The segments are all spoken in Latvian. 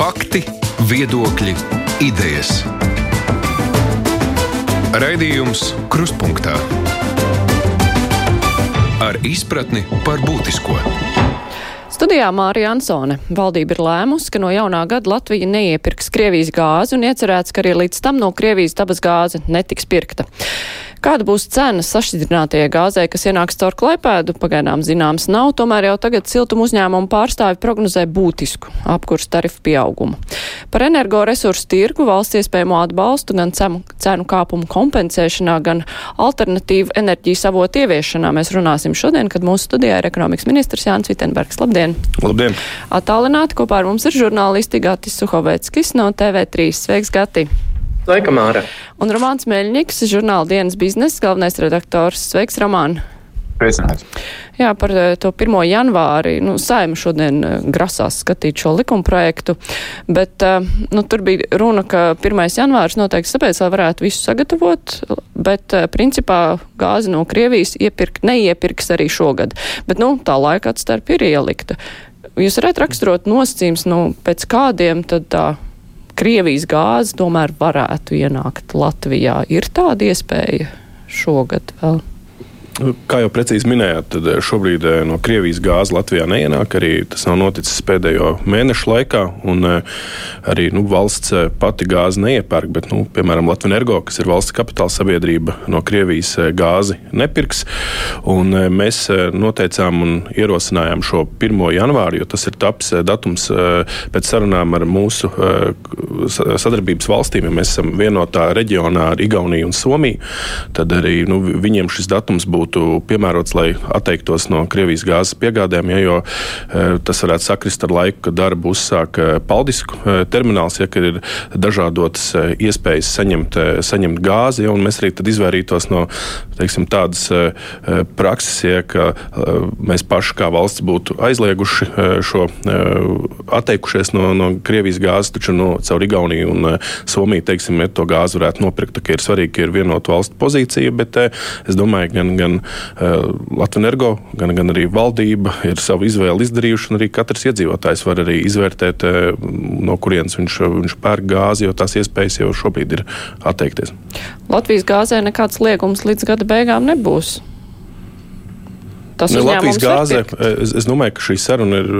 Fakti, viedokļi, idejas. Raidījums Krustpunktā ar izpratni par būtisko. Studijā Mārija Ansone. Valdība ir lēmusi, ka no jaunā gada Latvija neiepirks Krievijas gāzi un iecerēts, ka arī līdz tam no Krievijas dabas gāze netiks pirkta. Kāda būs cena sašķidrinātajai gāzei, kas ienāks caur klaipēdu, pagaidām zināms nav, tomēr jau tagad siltuma uzņēmumu pārstāvi prognozē būtisku apkurs tarifu pieaugumu. Par energoresursu tirgu valsts iespējamo atbalstu gan cenu, kāpumu kompensēšanā, gan alternatīvu enerģijas avotu ieviešanā mēs runāsim šodien, kad mūsu studijā ir ekonomikas ministrs Jānis Vitenbergs. Labdien! Labdien! Atālināti kopā ar mums ir žurnālisti Gatis Suhoveckis no TV3. Sveiks, Gati! Sveika, Māra! Un Romāns Meļņiks, žurnāla dienas biznesa galvenais redaktors. Sveiks, Romān! Sveicināts! Jā, par eh, to 1. janvāri. Nu, Saima šodien eh, grasās skatīt šo likumprojektu, bet eh, nu, tur bija runa, ka 1. janvārs noteikti tāpēc, lai varētu visu sagatavot, bet principā gāzi no Krievijas iepirkt, neiepirks arī šogad. Bet, nu, tā laika atstarp ir ielikta. Jūs varat raksturot nosacījums, nu, pēc kādiem tad tā Krievijas gāze tomēr varētu ienākt Latvijā. Ir tāda iespēja šogad vēl? Kā jau precīzi minējāt, tad šobrīd no Krievijas gāze Latvijā neienāk. Arī tas nav noticis pēdējo mēnešu laikā. Un, arī nu, valsts pati gāzi neiepērk, bet, nu, piemēram, Latvijas energo, kas ir valsts kapitāla sabiedrība, no Krievijas gāzi nepirks. Un mēs noteicām un ierosinājām šo 1. janvāru, jo tas ir tapis datums pēc sarunām ar mūsu sadarbības valstīm. Ja mēs esam vienotā reģionā ar Igauniju un Somiju, tad arī nu, viņiem šis datums būtu būtu piemērots, lai atteiktos no Krievijas gāzes piegādēm, ja, jo e, tas varētu sakrist ar laiku, kad darbu uzsāk e, Paldisku e, termināls, ja ir dažādotas iespējas saņemt, saņemt gāzi, ja, un mēs arī izvairītos no teiksim, tādas prakses, ja, ka mēs paši kā valsts būtu aizlieguši šo, atteikušies no, no Krievijas gāzes, taču no, caur Igauniju un Somiju, teiksim, ja to gāzi varētu nopirkt. Tā ir svarīgi, ka ir vienota valsts pozīcija, bet es domāju, gan, gan uh, Latvijas energo, gan, gan arī valdība ir savu izvēli izdarījuši, arī katrs iedzīvotājs var arī izvērtēt, uh, no kurienes viņš, viņš pērk gāzi, jo tās iespējas jau šobrīd ir atteikties. Latvijas gāzē nekāds liegums līdz gada beigām nebūs. Tas ne, Latvijas gāze, es, es domāju, ka šī saruna ir,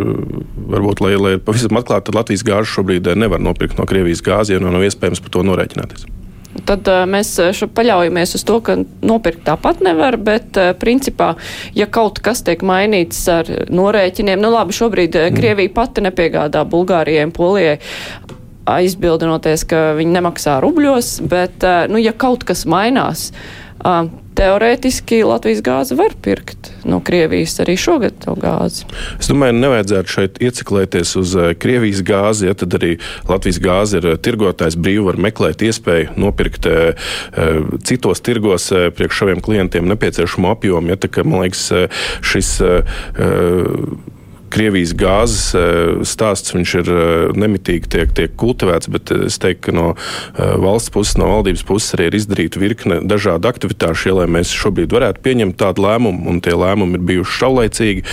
varbūt, lai, lai pavisam atklāti, tad Latvijas gāzi šobrīd nevar nopirkt no Krievijas gāzi, jo nav iespējams par to norēķināties. Tad uh, mēs paļaujamies uz to, ka nopirkt tāpat nevar, bet uh, principā, ja kaut kas tiek mainīts ar norēķiniem, nu labi, šobrīd mm. Krievija pati nepiegādā Bulgārijai un Polijai aizbildinoties, ka viņi nemaksā rubļos, bet, nu, ja kaut kas mainās, teorētiski Latvijas gāzi var pirkt no Krievijas arī šogad to gāzi. Es domāju, nevajadzētu šeit ieciklēties uz eh, Krievijas gāzi, ja tad arī Latvijas gāze ir eh, tirgotājs brīvi var meklēt iespēju nopirkt eh, citos tirgos priekš saviem klientiem nepieciešamo apjomu. Ja, tā, ka, man liekas, šis Krievijas gāzes eh, stāsts ir eh, nemitīgi tiek, tiek kultivēts, bet es teiktu, ka no eh, valsts puses, no valdības puses arī ir izdarīta virkne dažādu aktivitāšu, lai mēs šobrīd varētu pieņemt tādu lēmumu, un tie lēmumi ir bijuši šaulaicīgi.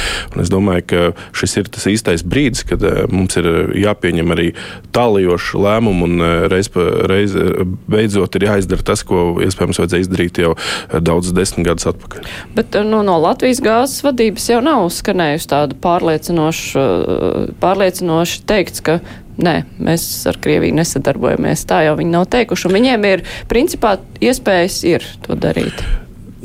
Es domāju, ka šis ir tas īstais brīdis, kad mums ir jāpieņem arī tālajoši lēmumi, un reiz, reiz beidzot ir jāizdara tas, ko iespējams vajadzēja izdarīt jau daudzus desmit gadus atpakaļ. Bet nu, no Latvijas gāzes vadības jau nav skanējusi tāda pārliecība pārliecinoši, pārliecinoši teikts, ka nē, mēs ar Krieviju nesadarbojamies. Tā jau viņi nav teikuši. Viņiem ir, principā, iespējas ir to darīt.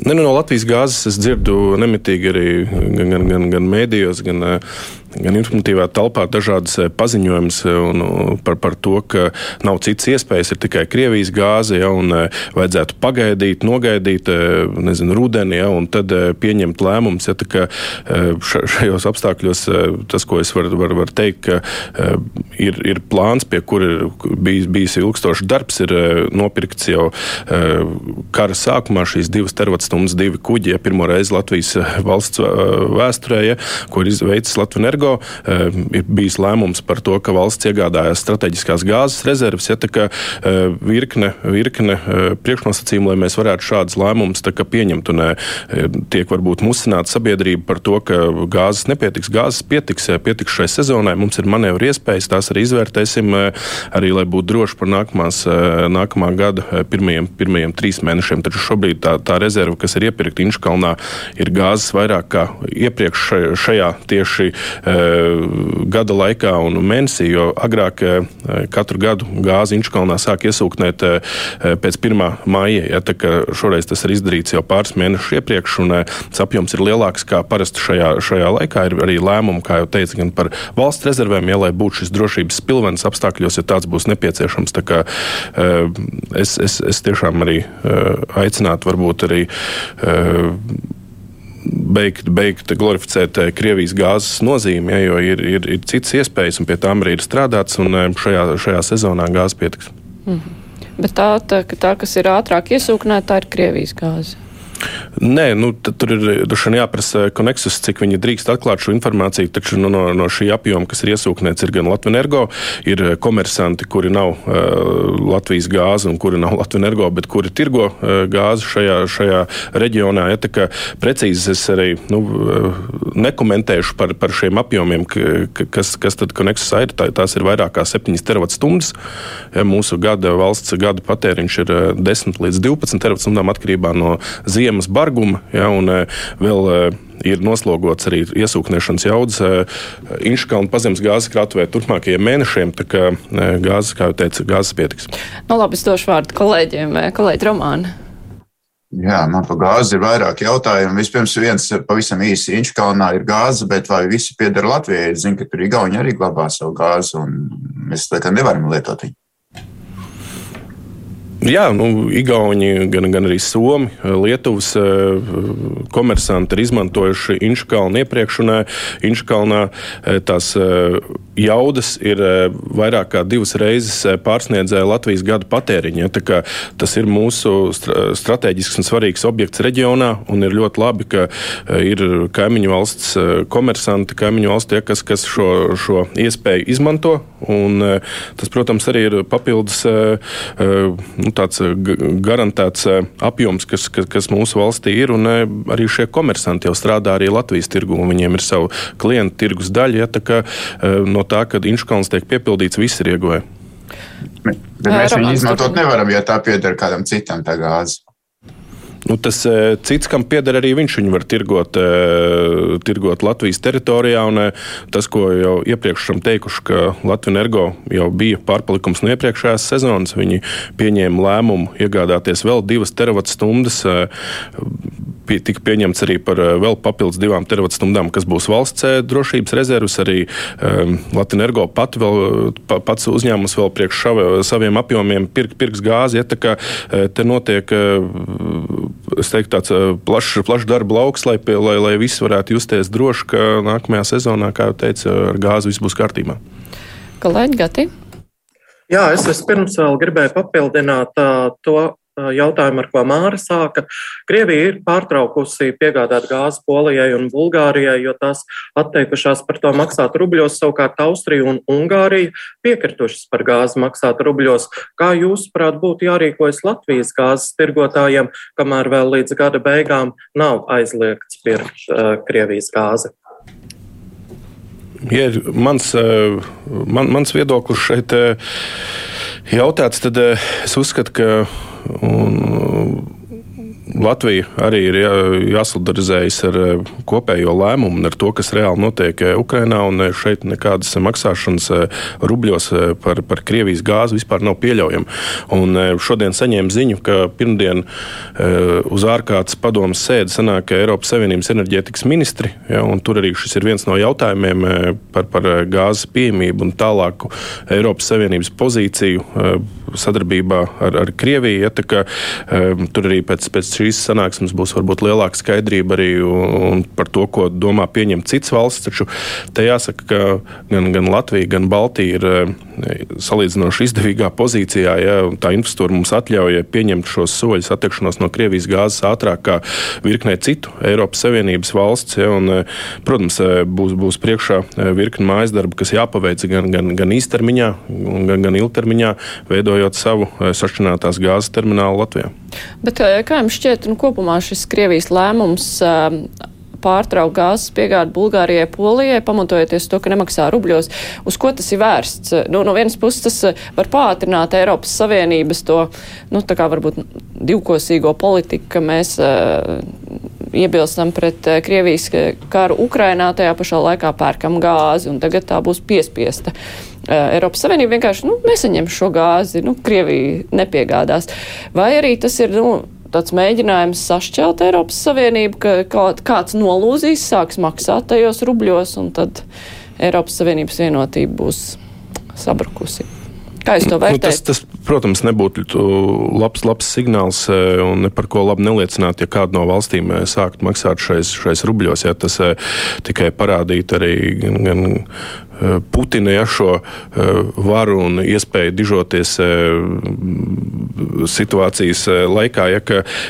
Ne, nu, no Latvijas gāzes es dzirdu nemitīgi arī gan, gan, gan, gan mēdījos, gan uh, gan informatīvā telpā dažādas eh, paziņojumus eh, par, par to, ka nav citas iespējas, ir tikai Krievijas gāze, ja, un eh, vajadzētu pagaidīt, nogaidīt, nezinu, rudeni, ja, un tad pieņemt lēmumus. Ja, ka šajos apstākļos tas, ko es varu var, var teikt, ka ir, ir plāns, pie kura ir bijis, bijis ilgstošs darbs, ir nopirkts jau kara sākumā šīs divas teravatstundas, divi kuģi, ja pirmo reizi Latvijas valsts vēsturē, ja, ko ir izveicis Latvijas energo Energo. Ir bijis lēmums par to, ka valsts iegādājas strateģiskās gāzes rezerves, ja tā kā virkne, virkne priekšnosacījumu, lai mēs varētu šādus lēmumus pieņemt. Un tiek varbūt musināta sabiedrība par to, ka gāzes nepietiks, gāzes pietiks, pietiks šai sezonai. Mums ir manevru iespējas, tās arī izvērtēsim, arī lai būtu droši par nākamās, nākamā gada pirmajiem, pirmajiem trīs mēnešiem. Taču šobrīd tā, tā rezerve, kas ir iepirkta Inškalnā, ir gāzes vairāk kā iepriekš šajā tieši gada laikā un mēnesī, jo agrāk katru gadu gāzi Inškalnā sāk iesūknēt pēc 1. māja. Ja, šoreiz tas ir izdarīts jau pāris mēnešus iepriekš, un tas apjoms ir lielāks kā parasti šajā, šajā laikā. Ir arī lēmumi, kā jau teicu, gan par valsts rezervēm, ja lai būtu šis drošības pilvens apstākļos, ja tāds būs nepieciešams. Tā kā, es, es, es tiešām arī aicinātu varbūt arī beigt, beigt glorificēt Krievijas gāzes nozīmi, ja, jo ir, ir, ir citas iespējas, un pie tām arī ir strādāts, un šajā, šajā sezonā gāzes pietiks. Mm -hmm. Bet tā, tā, tā, kas ir ātrāk iesūknēta, tā ir Krievijas gāze. Nē, nu, tur ir jāprasa Koneksus, cik viņi drīkst atklāt šo informāciju. Taču nu, no, no šī apjoma, kas ir iesūknēts, ir gan Latvijas energo, ir komersanti, kuri nav uh, Latvijas gāze un kuri nav Latvijas energo, bet kuri tirgo uh, gāzi šajā, šajā reģionā. Ja, kā, precīzi es arī nu, nekomentēšu par, par šiem apjomiem, kas, kas tad Koneksus ir. Tā, tās ir vairāk kā 7 terawatstundas. Ja, mūsu gada valsts gada patēriņš ir 10 līdz 12 terawatstundā atkarībā no ziemas ziemas barguma, ja, un e, vēl e, ir noslogots arī iesūknēšanas jaudas e, Inškalna pazemes gāzes krātuvē turpmākajiem mēnešiem. Tā kā gāzes, kā jau teicu, gāzes pietiks. Nu, labi, es došu vārdu kolēģiem, kolēģi Romāna. Jā, man par gāzi ir vairāk jautājumu. Vispirms viens pavisam īsi Inčkalnā ir gāze, bet vai visi pieder Latvijai? Es zinu, ka tur Igauni arī glabā savu gāzi, un mēs tā kā nevaram lietot viņu. Jā, nu, Igauni, gan, gan arī Somi, Lietuvas eh, komersanti ir izmantojuši Inškalnu iepriekš, un eh, Inškalnā eh, tās jaudas ir vairāk kā divas reizes pārsniedzēja Latvijas gada patēriņu. Ja, tas ir mūsu strateģisks un svarīgs objekts reģionā, un ir ļoti labi, ka ir kaimiņu valsts komersanti, kaimiņu valsts tie, kas, kas šo, šo iespēju izmanto. Un, tas, protams, arī ir papildus nu, eh, garantēts eh, apjoms, kas, kas, kas mūsu valstī ir. Un eh, arī šie komersanti jau strādā arī Latvijas tirgu, un viņiem ir savu klientu tirgus daļa. Ja, kā, no tā, kad Inškalns tiek piepildīts, viss ir ieguvēji. Bet mēs viņu izmantot nevaram, ja tā pieder kādam citam tā gāze. Nu, tas cits, kam pieder arī viņš, viņu var tirgot, tirgot Latvijas teritorijā. Un, tas, ko jau iepriekš esam teikuši, ka Latvijas energo jau bija pārpalikums no iepriekšējās sezonas, viņi pieņēma lēmumu iegādāties vēl divas teravatstundas pie, tika pieņemts arī par eh, vēl papildus divām teravatstundām, kas būs valsts eh, drošības rezerves. Arī um, Latvijas energo pat vēl, pa, pats uzņēmums vēl priekš šave, saviem apjomiem pirk, pirks gāzi. Ja, kā, te notiek teiktu, tāds plašs, plašs darba lauks, lai, lai, lai visi varētu justies droši, ka nākamajā sezonā, kā jau teicu, ar gāzi viss būs kārtībā. Kolēģi Gati? Jā, es vispirms vēl gribēju papildināt uh, to jautājumu, ar ko Māra sāka. Krievija ir pārtraukusi piegādāt gāzi Polijai un Bulgārijai, jo tās atteikušās par to maksāt rubļos, savukārt Austrija un Ungārija piekritušas par gāzi maksāt rubļos. Kā jūs, prāt, būtu jārīkojas Latvijas gāzes tirgotājiem, kamēr vēl līdz gada beigām nav aizliegts pirkt uh, Krievijas gāzi? Ja mans, man, mans viedoklis šeit jautāts, tad es uzskatu, ka Un, Latvija arī ir jā, jāsolidarizējas ar eh, kopējo lēmumu un ar to, kas reāli notiek eh, Ukrajinā. Eh, šeit nekādas maksāšanas rubļos par, par Krievijas gāzi vispār nav pieļaujama. Un šodien saņēmu ziņu, ka pirmdien uz ārkārtas padomas sēdi sanāk Eiropas Savienības enerģētikas ministri. Ja, tur arī šis ir viens no jautājumiem par, par gāzes pieejamību un tālāku Eiropas Savienības pozīciju sadarbībā ar, ar Krieviju. Ja, kā, um, tur arī pēc, pēc šīs sanāksmes būs varbūt lielāka skaidrība arī un par to, ko domā pieņemt cits valsts. Taču te jāsaka, ka gan, gan Latvija, gan Baltija ir um, salīdzinoši izdevīgā pozīcijā. Ja, tā infrastruktūra mums atļauj pieņemt šos soļus attiekšanos no Krievijas gāzes ātrāk kā virknē citu Eiropas Savienības valsts. Ja, un, protams, būs, būs priekšā virkni mājas darbu, kas jāpaveic gan, gan, gan īstermiņā, gan, gan ilgtermiņā, veidojot savu sašķinātās gāzes terminālu Latvijā. Bet, kā jums šķiet, nu, kopumā šis Krievijas lēmums pārtraukt gāzes piegādi Bulgārijai, Polijai, pamatojoties to, ka nemaksā rubļos. Uz ko tas ir vērsts? Nu, no vienas puses tas var pātrināt Eiropas Savienības to, nu, tā kā varbūt divkosīgo politiku, ka mēs iebilstam pret eh, Krievijas karu Ukrainā, tajā pašā laikā pērkam gāzi, un tagad tā būs piespiesta. Eiropas Savienība vienkārši nu, nesaņem šo gāzi, nu, Krievija nepiegādās. Vai arī tas ir nu, tāds mēģinājums sašķelt Eiropas Savienību, ka kaut kāds nolūzīs, sāks maksāt tajos rubļos, un tad Eiropas Savienības vienotība būs sabrukusi. Kā jūs to vērtējat? Nu, tas, tas, protams, nebūtu labs, labs signāls un par ko labi neliecinātu, ja kāda no valstīm sāktu maksāt šais, šais rubļos. Ja tas tikai parādītu arī gan, gan Putina ja šo varu un iespēju dižoties situācijas laikā, ja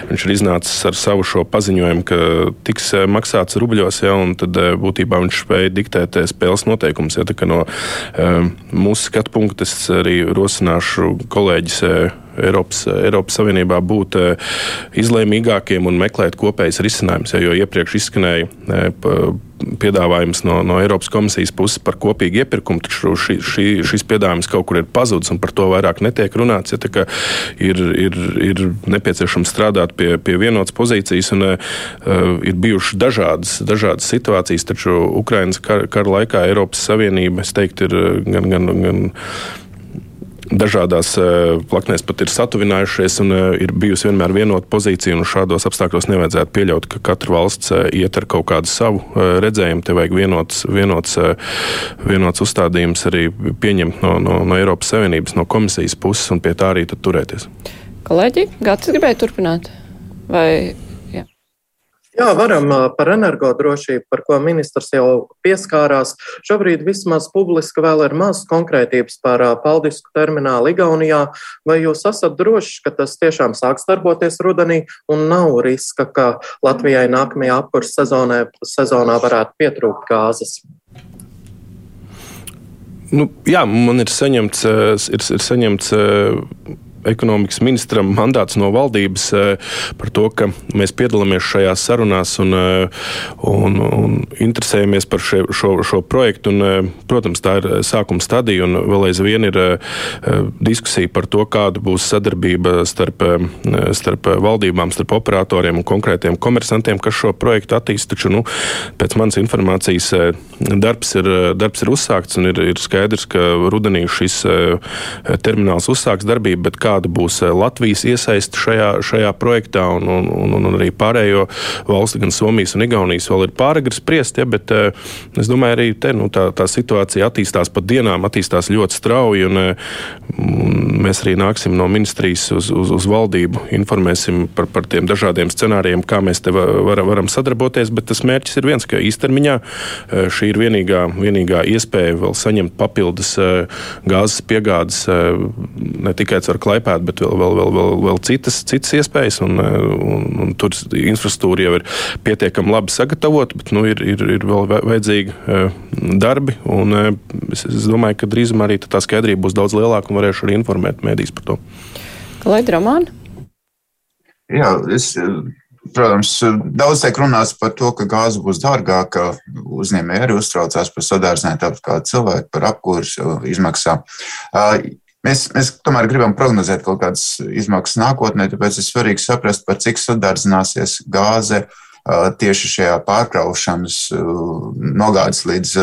viņš ir iznācis ar savu šo paziņojumu, ka tiks maksāts rubļos, ja, un tad būtībā viņš spēja diktēt spēles noteikumus. Ja, no mūsu skatu punkta es arī rosināšu kolēģis Eiropas, Eiropas Savienībā būt izlēmīgākiem un meklēt kopējas risinājumus. Jo iepriekš izskanēja piedāvājums no, no Eiropas komisijas puses par kopīgu iepirkumu, taču šī, šī, šis piedāvājums kaut kur ir pazudis un par to vairāk netiek runāts. Ja, ir, ir, ir nepieciešams strādāt pie, pie vienotas pozīcijas, un uh, ir bijušas dažādas, dažādas situācijas, taču Ukraiņas kara, kara laikā Eiropas Savienība, es teiktu, ir gan. gan, gan dažādās eh, plaknēs pat ir satuvinājušies un eh, ir bijusi vienmēr vienota pozīcija. Šādos apstākļos nevajadzētu pieļaut, ka katra valsts eh, iet ar kaut kādu savu redzējumu. Te vajag vienots, vienots, vienots uzstādījums arī pieņemt no, no, no Eiropas Savienības, no komisijas puses un pie tā arī turēties. Kolēģi, Gats gribēja turpināt? Vai Jā, varam par energodrošību, par ko ministrs jau pieskārās. Šobrīd vismaz publiski vēl ir maz konkrētības par paldisku terminālu Igaunijā. Vai jūs esat droši, ka tas tiešām sāks darboties rudenī un nav riska, ka Latvijai nākamajā apkurss sezonā, sezonā varētu pietrūkt gāzes? Nu, jā, man ir saņemts, ir, ir saņemts ekonomikas ministram mandāts no valdības eh, par to, ka mēs piedalāmies šajās sarunās un, eh, un, un interesējamies par še, šo, šo projektu. Un, eh, protams, tā ir sākuma stadija un vēl aizvien ir diskusija par to, kāda būs sadarbība starp, starp valdībām, starp operatoriem un konkrētiem komersantiem, kas šo projektu attīstīja. Taču nu, pēc manas informācijas darbs ir, darbs ir uzsākts un ir, ir skaidrs, ka rudenī šis termināls uzsāks darbību, bet kā kāda būs eh, Latvijas iesaiste šajā, šajā projektā, un, un, un, un arī pārējo valstu, gan Somijas un Igaunijas, vēl ir pāragri spriest. Ja, bet eh, es domāju, arī te, nu, tā, tā situācija attīstās pa dienām, attīstās ļoti strauji. Un, eh, un mēs arī nāksim no ministrijas uz, uz, uz valdību, informēsim par, par tiem dažādiem scenārijiem, kā mēs te var, varam sadarboties. Bet tas mērķis ir viens, ka īstermiņā šī ir vienīgā, vienīgā iespēja vēl saņemt papildus gāzes piegādes ne tikai ar klaipu iPad, bet vēl, vēl, vēl, vēl, vēl citas, citas iespējas. Un, un, un tur infrastruktūra jau ir pietiekami labi sagatavota, bet nu, ir, ir, ir vēl vajadzīgi eh, darbi. Un, eh, es, es domāju, ka drīzumā arī tā skaidrība būs daudz lielāka un varēšu arī informēt mēdīs par to. Lai Dramāna? Jā, es Protams, daudz tiek runāts par to, ka gāze būs dārgāka. Uzņēmēji arī uztraucās par sadārdzinājumu, tāpat kā cilvēki par apkursu izmaksām. Mēs, mēs tomēr gribam prognozēt kaut kādas izmaksas nākotnē, tāpēc ir svarīgi saprast, par cik sadārdzināsies gāze tieši šajā pārkraušanas, nogādes līdz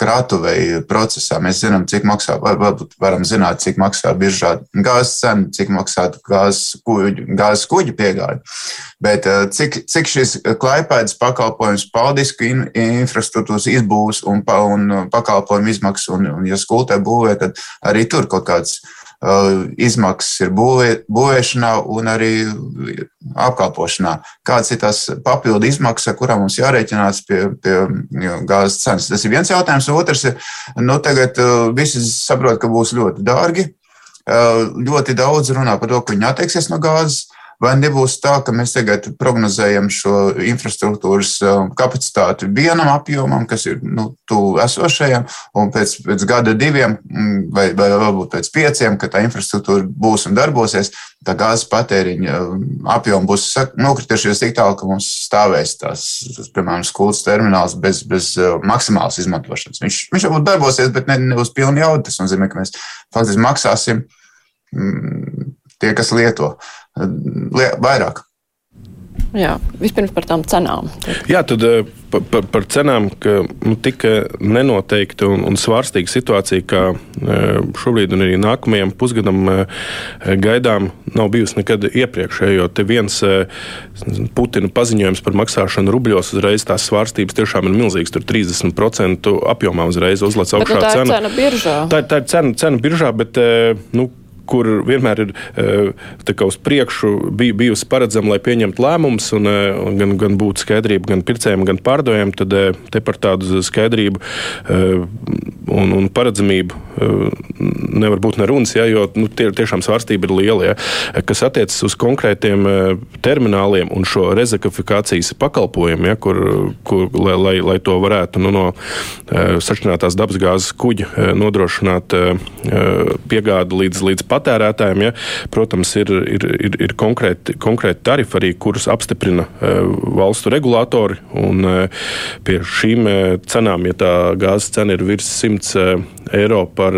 krātuvei procesā. Mēs zinām, cik maksā, varbūt varam zināt, cik maksā biržā gāzes cena, cik maksā gāzes kuģu, gāzes kuģu piegāde. Bet cik, cik šis klaipēdas pakalpojums, paldisku in, infrastruktūras izbūves un, un pakalpojumu izmaksas, un, un ja skultē būvē, tad arī tur kaut kāds izmaksas ir būvē, būvēšanā un arī apkalpošanā. Kādas ir tās papildu izmaksas, ar kurām mums jārēķinās pie, pie gāzes cenas? Tas ir viens jautājums. Otrs ir, nu, tagad visi saprot, ka būs ļoti dārgi. Ļoti daudz runā par to, ka viņi atteiksies no gāzes. Vai nebūs tā, ka mēs tagad prognozējam šo infrastruktūras um, kapacitāti vienam apjomam, kas ir nu, tuvu esošajam, un pēc, pēc gada, diviem, mm, vai, vai varbūt pēc pieciem, kad tā infrastruktūra būs un darbosies, tā gāzes patēriņa um, apjoms būs nokritušies tik tālu, ka mums stāvēs tās, tas, piemēram, skolas termināls bez, bez uh, maksimālas izmantošanas. Viņš, viņš varbūt darbosies, bet ne, ne uz pilnu jaudu. Tas nozīmē, ka mēs faktiski maksāsim mm, tie, kas lieto vairāk. Jā, vispirms par tām cenām. Jā, tad eh, par, par cenām, ka nu, tika nenoteikta un, un svārstīga situācija, kā eh, šobrīd un arī nākamajam pusgadam eh, gaidām, nav bijusi nekad iepriekš. Jo te viens Putina paziņojums par maksāšanu rubļos uzreiz tās svārstības tiešām ir milzīgas. Tur 30% apjomā uzreiz uzlec augšā bet, nu, tā cena. cena biržā. Tā, tā ir cena, cena biržā, bet nu, kur vienmēr ir eh, uz priekšu bij, bijusi paredzama, lai pieņemtu lēmumus, eh, un gan, gan būtu skaidrība gan pircējiem, gan pārdevējiem, tad eh, te par tādu skaidrību un, un paredzamību nevar būt nerunas, ja, jo nu, tie, tiešām svārstība ir liela. Ja, kas attiecas uz konkrētiem termināliem un šo rezektifikācijas pakalpojumu, ja, kur, kur, lai, lai, lai to varētu nu, no sašķinātās dabasgāzes kuģa nodrošināt piegādi līdz, līdz patērētājiem. Ja, protams, ir, ir, ir, ir konkrēti, konkrēti tarifi arī, kurus apstiprina e, valstu regulātori. Un, e, pie šīm e, cenām, ja tā gāzes cena ir virs 100 eiro par,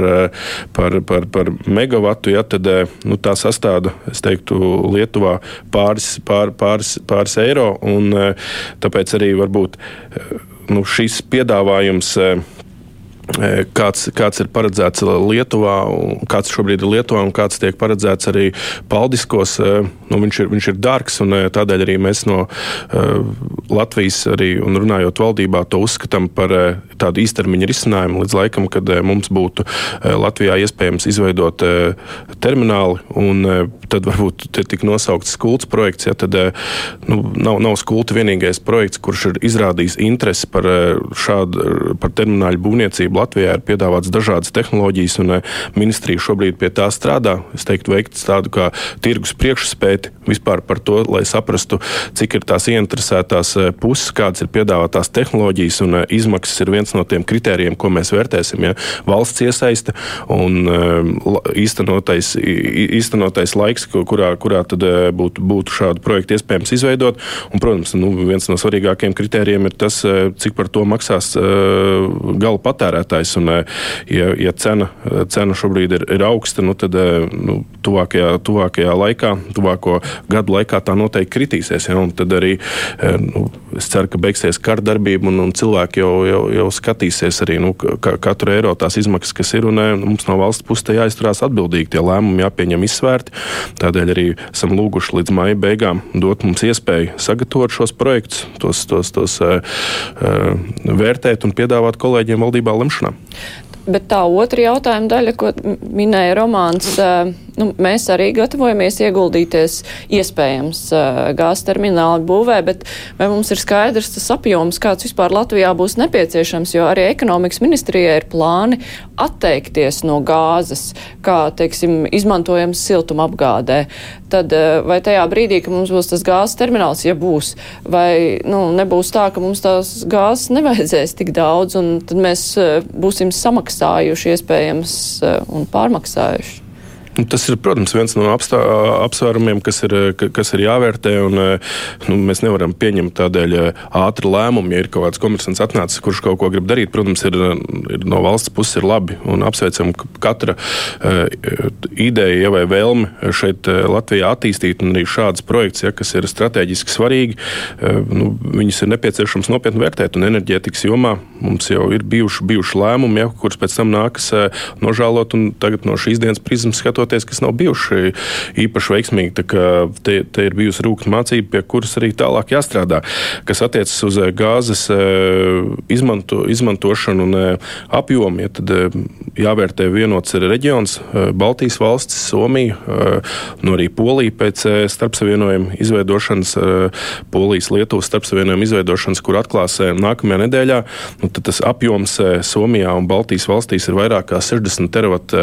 par, par, par megawatu, ja, tad nu, tā sastāda, teiktu, Lietuvā pāris, pār, pāris, pāris eiro. Un, tāpēc arī varbūt nu, šis piedāvājums kāds, kāds ir paredzēts Lietuvā, kāds šobrīd ir Lietuvā un kāds tiek paredzēts arī Paldiskos. Nu, viņš, ir, viņš ir dārgs, un tādēļ arī mēs no Latvijas, arī, un runājot valdībā, to uzskatām par tādu īstermiņa risinājumu līdz laikam, kad mums būtu Latvijā iespējams izveidot termināli, un tad varbūt tik nosaukts skults projekts. Ja, tad nu, nav, nav skulta vienīgais projekts, kurš ir izrādījis interesi par šādu par termināļu būvniecību Latvijā ir piedāvāts dažādas tehnoloģijas, un eh, ministrija šobrīd pie tā strādā. Es teiktu, veikt tādu kā tirgus priekšspēti vispār par to, lai saprastu, cik ir tās ieinteresētās eh, puses, kādas ir piedāvātās tehnoloģijas, un eh, izmaksas ir viens no tiem kritērijiem, ko mēs vērtēsim. Ja? Valsts iesaiste un īstenotais, īstenotais laiks, kurā, kurā tad būtu, būtu šādu projektu iespējams izveidot. Un, protams, nu, viens no svarīgākajiem kritērijiem ir tas, cik par to maksās gala patērētājs patērētājs. Un, eh, ja, ja cena, cena šobrīd ir, ir augsta, nu, tad eh, nu, tuvākajā, tuvākajā laikā, tuvāko gadu laikā tā noteikti kritīsies. Ja, tad arī eh, nu, es ceru, ka beigsies kardarbība un, un cilvēki jau, jau, jau skatīsies arī nu, ka, katru eiro tās izmaksas, kas ir. Un, mums no valsts puses jāizturās atbildīgi, tie lēmumi jāpieņem izsvērti. Tādēļ arī esam lūguši līdz maija beigām dot mums iespēju sagatavot šos projektus, tos, tos, tos uh, uh, vērtēt un piedāvāt kolēģiem valdībā lemšanai lemšanā. Bet tā otra jautājuma daļa, ko minēja Romāns, nu, mēs arī gatavojamies ieguldīties iespējams gāzes termināla būvē, bet vai mums ir skaidrs tas apjoms, kāds vispār Latvijā būs nepieciešams, jo arī ekonomikas ministrijai ir plāni atteikties no gāzes, kā, teiksim, izmantojams siltuma apgādē. Tad vai tajā brīdī, ka mums būs tas gāzes termināls, ja būs, vai nu, nebūs tā, ka mums tās gāzes nevajadzēs tik daudz, un tad mēs būsim samaksājuši maksājuši iespējams eh, un pārmaksājuši. Nu, tas ir, protams, viens no apstā, apsvērumiem, kas ir, kas ir jāvērtē. Un, nu, mēs nevaram pieņemt tādēļ ātru lēmumu, ja ir kaut kāds komersants atnācis, kurš kaut ko grib darīt. Protams, ir, ir no valsts puses ir labi un apsveicam katra uh, ideja ja, vai vēlme šeit Latvijā attīstīt arī šādas projekts, ja, kas ir strateģiski svarīgi. Nu, viņas ir nepieciešams nopietni vērtēt. Un enerģētikas jomā mums jau ir bijuši, bijuši lēmumi, ja, kurus pēc tam nākas nožēlot. Tagad no šīs dienas prizmas skatot izmantoties, kas nav bijuši īpaši veiksmīgi. Te, te ir bijusi rūkta mācība, pie kuras arī tālāk jāstrādā. Kas attiecas uz gāzes izmanto, izmantošanu un apjomu, ja tad jāvērtē vienots ir reģions, Baltijas valstis, Somija, nu arī Polija pēc starpsavienojuma izveidošanas, Polijas, Lietuvas starpsavienojuma izveidošanas, kur atklās nākamajā nedēļā. Nu, tas apjoms Somijā un Baltijas valstīs ir vairāk kā 60 teravat,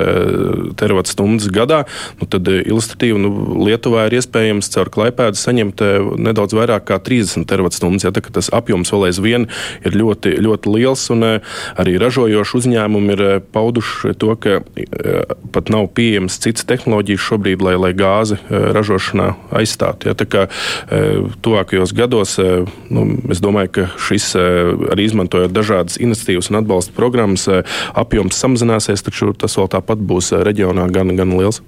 teravat stundas gadā. Nu, tad ilustratīvi nu, Lietuvā ir iespējams caur klaipēdu saņemt nedaudz vairāk kā 30 teravat stundas. Ja, tā, tas apjoms vēl aizvien ir ļoti, ļoti liels un arī ražojoši uzņēmumi ir pauduši to, ka pat nav pieejamas citas tehnoloģijas šobrīd, lai, lai gāzi ražošanā aizstātu. Ja, tā kā tuvākajos gados nu, es domāju, ka šis arī izmantojot dažādas iniciatīvas un atbalsta programmas, apjoms samazināsies, taču tas vēl tāpat būs reģionā gan, gan liels.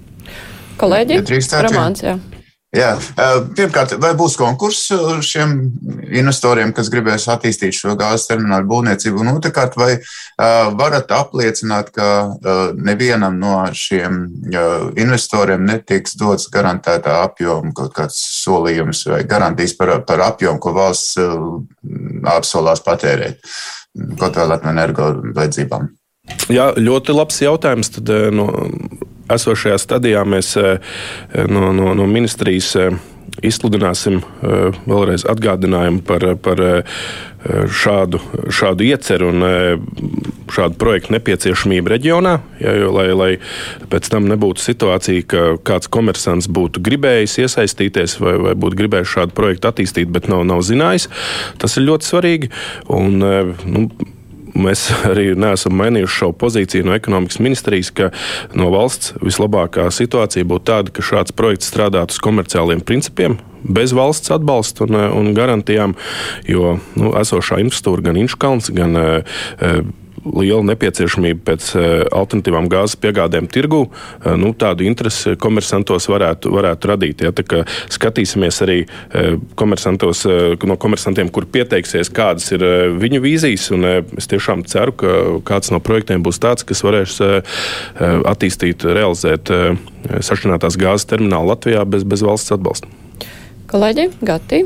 Kolēģi, ja Romāns, jā. Jā, pirmkārt, vai būs konkurss šiem investoriem, kas gribēs attīstīt šo gāzes terminālu būvniecību? Un otrkārt, vai varat apliecināt, ka nevienam no šiem investoriem netiks dots garantētā apjoma kaut kāds solījums vai garantijas par, par apjomu, ko valsts apsolās patērēt kaut vēl Latvijas energo vajadzībām? Jā, ļoti labs jautājums. Tad, no, esošajā stadijā mēs eh, no, no, no ministrijas eh, izsludināsim eh, vēlreiz atgādinājumu par, par šādu, šādu ieceru un šādu projektu nepieciešamību reģionā, ja, jo, lai, lai pēc tam nebūtu situācija, ka kāds komersants būtu gribējis iesaistīties vai, vai būtu gribējis šādu projektu attīstīt, bet nav, nav zinājis. Tas ir ļoti svarīgi. Un, nu, Mēs arī neesam mainījuši šo pozīciju no ekonomikas ministrijas, ka no valsts vislabākā situācija būtu tāda, ka šāds projekts strādātu uz komerciāliem principiem, bez valsts atbalsta un, un garantijām, jo nu, esošā infrastruktūra gan Inškalns, gan uh, liela nepieciešamība pēc eh, alternatīvām gāzes piegādēm tirgu, eh, nu, tādu interesi komersantos varētu, varētu radīt. Ja, skatīsimies arī eh, komersantos, no komersantiem, kur pieteiksies, kādas ir viņu vīzijas. Es tiešām ceru, ka kāds no projektiem būs tāds, kas varēs attīstīt, realizēt sašķinātās gāzes terminālu Latvijā bez, bez valsts atbalsta. Kolēģi, Gati.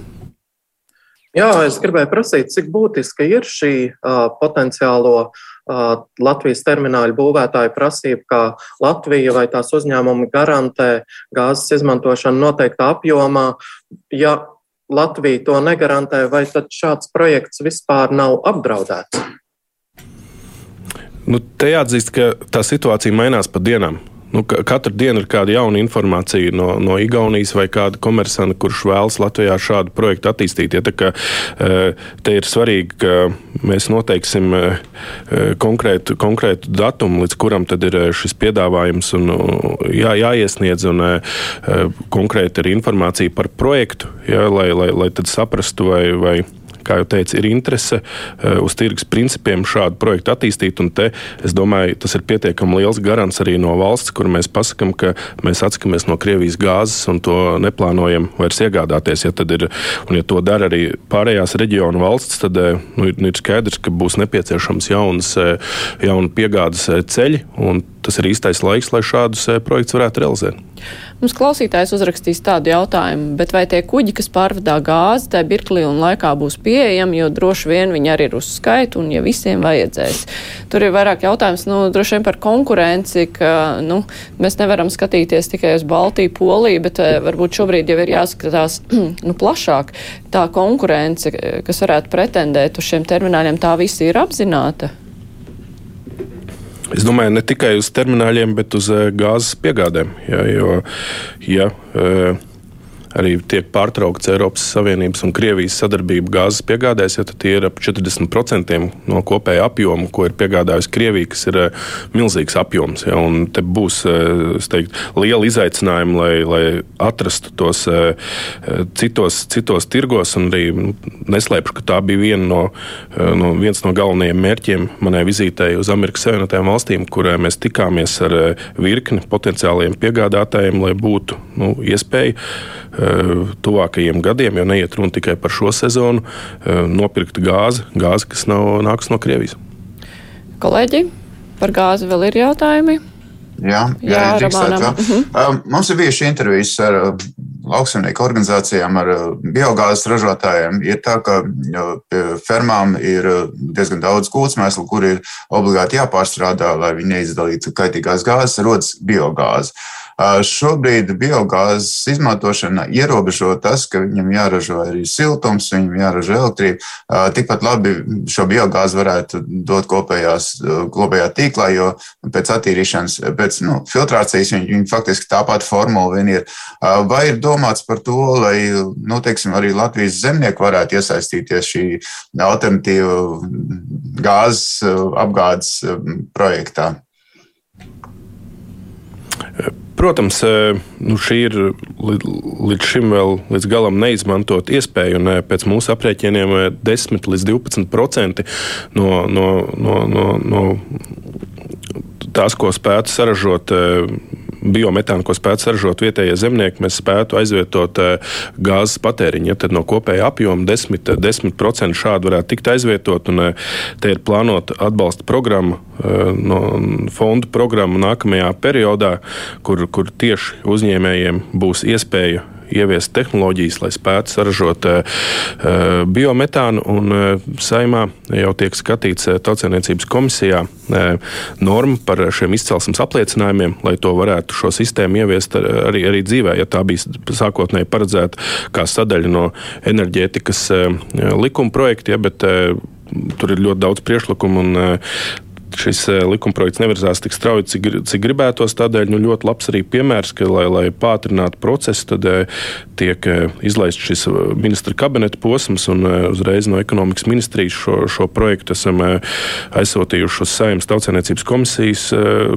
Jā, es gribēju prasīt, cik būtiska ir šī uh, potenciālo uh, Latvijas termināļu būvētāju prasība, kā Latvija vai tās uzņēmumi garantē gāzes izmantošanu noteiktā apjomā. Ja Latvija to negarantē, vai tad šāds projekts vispār nav apdraudēts? Nu, te jāatzīst, ka tā situācija mainās pa dienām. Nu, katru dienu ir kāda jauna informācija no, no Igaunijas vai kāda komersanta, kurš vēlas Latvijā šādu projektu attīstīt. Ja, kā, e, te ir svarīgi, ka mēs noteiksim e, konkrētu, konkrētu datumu, līdz kuram ir e, šis piedāvājums un jā, jāiesniedz, un konkrēti ir informācija par projektu, ja, lai, lai, lai saprastu vai. vai kā jau teicu, ir interese eh, uz tirgus principiem šādu projektu attīstīt. Te, es domāju, tas ir pietiekami liels garants arī no valsts, kur mēs pasakām, ka mēs atskamies no Krievijas gāzes un to neplānojam vairs iegādāties. Ja, ir, un, ja to dara arī pārējās reģionu valsts, tad eh, nu, ir, ir skaidrs, ka būs nepieciešams jaunas, eh, jaunu piegādes ceļi. Tas ir īstais laiks, lai šādus projektus varētu realizēt. Mums klausītājs uzrakstīs tādu jautājumu, bet vai tie kuģi, kas pārvadā gāzi, tajā mirklī un laikā būs pieejami, jo droši vien viņi arī ir uz skaitu un ja visiem vajadzēs. Tur ir vairāk jautājums, nu, droši vien par konkurenci, ka, nu, mēs nevaram skatīties tikai uz Baltiju, Poliju, bet eh, varbūt šobrīd jau ir jāskatās, nu, plašāk. Tā konkurence, kas varētu pretendēt uz šiem termināļiem, tā visi ir apzināta. Es domāju, ne tikai uz termināļiem, bet uz eh, gāzes piegādēm. Ja, jo, ja, uh, arī tiek pārtraukts Eiropas Savienības un Krievijas sadarbība gāzes piegādēs, ja tie ir ap 40% no kopējā apjoma, ko ir piegādājusi Krievija, kas ir eh, milzīgs apjoms. Ja, te būs eh, teiktu, liela izaicinājuma, lai, lai atrastu tos eh, citos, citos tirgos. Arī nu, neslēpšu, ka tā bija viena no, no, viens no galvenajiem mērķiem manai vizītei uz Amerikas Savienotajām valstīm, kurā mēs tikāmies ar virkni potenciāliem piegādātājiem, lai būtu nu, iespēja tuvākajiem gadiem, jo neiet runa tikai par šo sezonu, eh, nopirkt gāzi, gāzi kas nav, nāks no Krievijas. Kolēģi, par gāzi vēl ir jautājumi? Jā, jā, jā drīkstāt, jā. Mhm. Mums ir bijuši intervijas ar lauksaimnieku organizācijām, ar biogāzes ražotājiem. Ir tā, ka fermām ir diezgan daudz kūtsmēslu, kur ir obligāti jāpārstrādā, lai viņi neizdalītu kaitīgās gāzes, rodas biogāze. Šobrīd biogāzes izmantošana ierobežo tas, ka viņam jāražo arī siltums, viņam jāražo elektrība. Tikpat labi šo biogāzi varētu dot kopējās, kopējā tīklā, jo pēc attīrīšanas, pēc nu, filtrācijas viņi, viņi faktiski tāpat formula vien ir. Vai ir domāts par to, lai nu, teiksim, arī Latvijas zemnieki varētu iesaistīties šī alternatīva gāzes apgādes projektā? Protams, e, nu šī ir līdz šim vēl līdz galam neizmantot iespēja, un e, pēc mūsu aprēķiniem 10 e, līdz 12 procenti no, no, no, no, no tās, ko spētu saražot biometānu, ko spētu saražot vietējie zemnieki, mēs spētu aizvietot gāzes patēriņu. Ja no kopējā apjoma 10%, 10 šādi varētu tikt aizvietot, un te ir plānota atbalsta programma no fonda programma nākamajā periodā, kur, kur tieši uzņēmējiem būs iespēja ieviest tehnoloģijas, lai spētu saražot uh, biometānu. Un, uh, saimā jau tiek skatīts tautsēmniecības komisijā norma par šiem izcelsmes apliecinājumiem, lai to varētu šo sistēmu ieviest ar, arī, arī dzīvē. Ja tā bija sākotnēji paredzēta kā sadaļa no enerģētikas likuma projekta, ja, bet tur ir ļoti daudz priekšlikumu. Un, šis eh, likumprojekts nevirzās tik strauji, cik, cik gribētos. Tādēļ nu, ļoti labs arī piemērs, ka, lai, lai pātrinātu procesu, tad eh, tiek eh, izlaists šis ministra kabineta posms, un uzreiz no ekonomikas ministrijas šo, šo projektu esam aizsūtījuši uz Saimnes tautsēniecības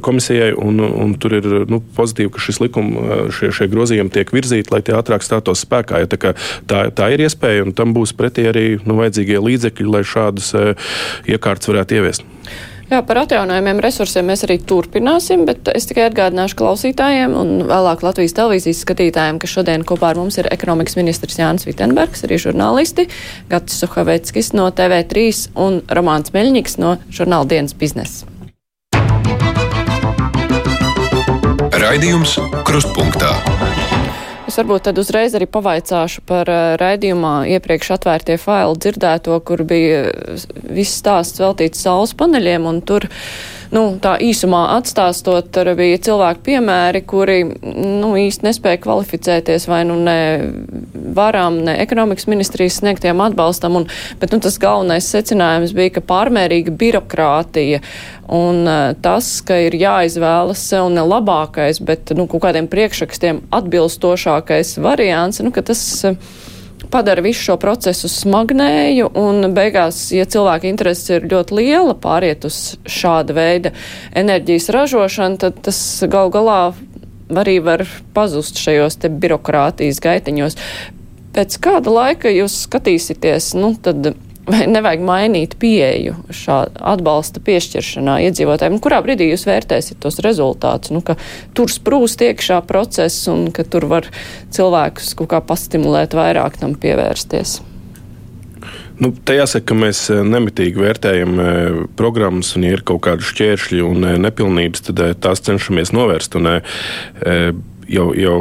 komisijai, un, un tur ir nu, pozitīvi, ka šis likuma, šie, šie grozījumi tiek virzīti, lai tie ātrāk stātos spēkā. Ja, tā, tā, tā ir iespēja, un tam būs pretī arī nu, vajadzīgie līdzekļi, lai šādas iekārtas varētu ieviest. Jā, par atjaunojumiem resursiem mēs arī turpināsim, bet es tikai atgādināšu klausītājiem un vēlāk Latvijas televīzijas skatītājiem, ka šodien kopā ar mums ir ekonomikas ministrs Jānis Vitenbergs, arī žurnālisti, Gatis Suhaveckis no TV3 un Romāns Meļņiks no žurnāla dienas biznesa. Raidījums Krustpunktā. Es varbūt tad uzreiz arī pavaicāšu par uh, raidījumā iepriekš atvērtie faili dzirdēto, kur bija viss stāsts veltīts saules paneļiem, un tur nu, tā īsumā atstāstot, bija cilvēki piemēri, kuri nu, īsti nespēja kvalificēties vai nu ne varam, ne ekonomikas ministrijas sniegtiem atbalstam, un, bet nu, tas galvenais secinājums bija, ka pārmērīga birokrātija un uh, tas, ka ir jāizvēlas sev ne labākais, bet nu, kaut kādiem priekšrakstiem atbilstošākais variants, nu, ka tas. Uh, padara visu šo procesu smagnēju, un beigās, ja cilvēka interese ir ļoti liela pāriet uz šāda veida enerģijas ražošanu, tad tas gal galā arī var pazust šajos te birokrātijas gaitiņos. Pēc kāda laika jūs skatīsieties, nu tad vai nevajag mainīt pieeju šāda atbalsta piešķiršanā iedzīvotājiem? Kurā brīdī jūs vērtēsiet tos rezultātus? Nu, ka tur sprūst iekšā process un ka tur var cilvēkus kaut kā pastimulēt vairāk tam pievērsties. Nu, te jāsaka, ka mēs eh, nemitīgi vērtējam eh, programmas, un, ja ir kaut kādi šķēršļi un eh, nepilnības, tad tās cenšamies novērst. Un, jau, jau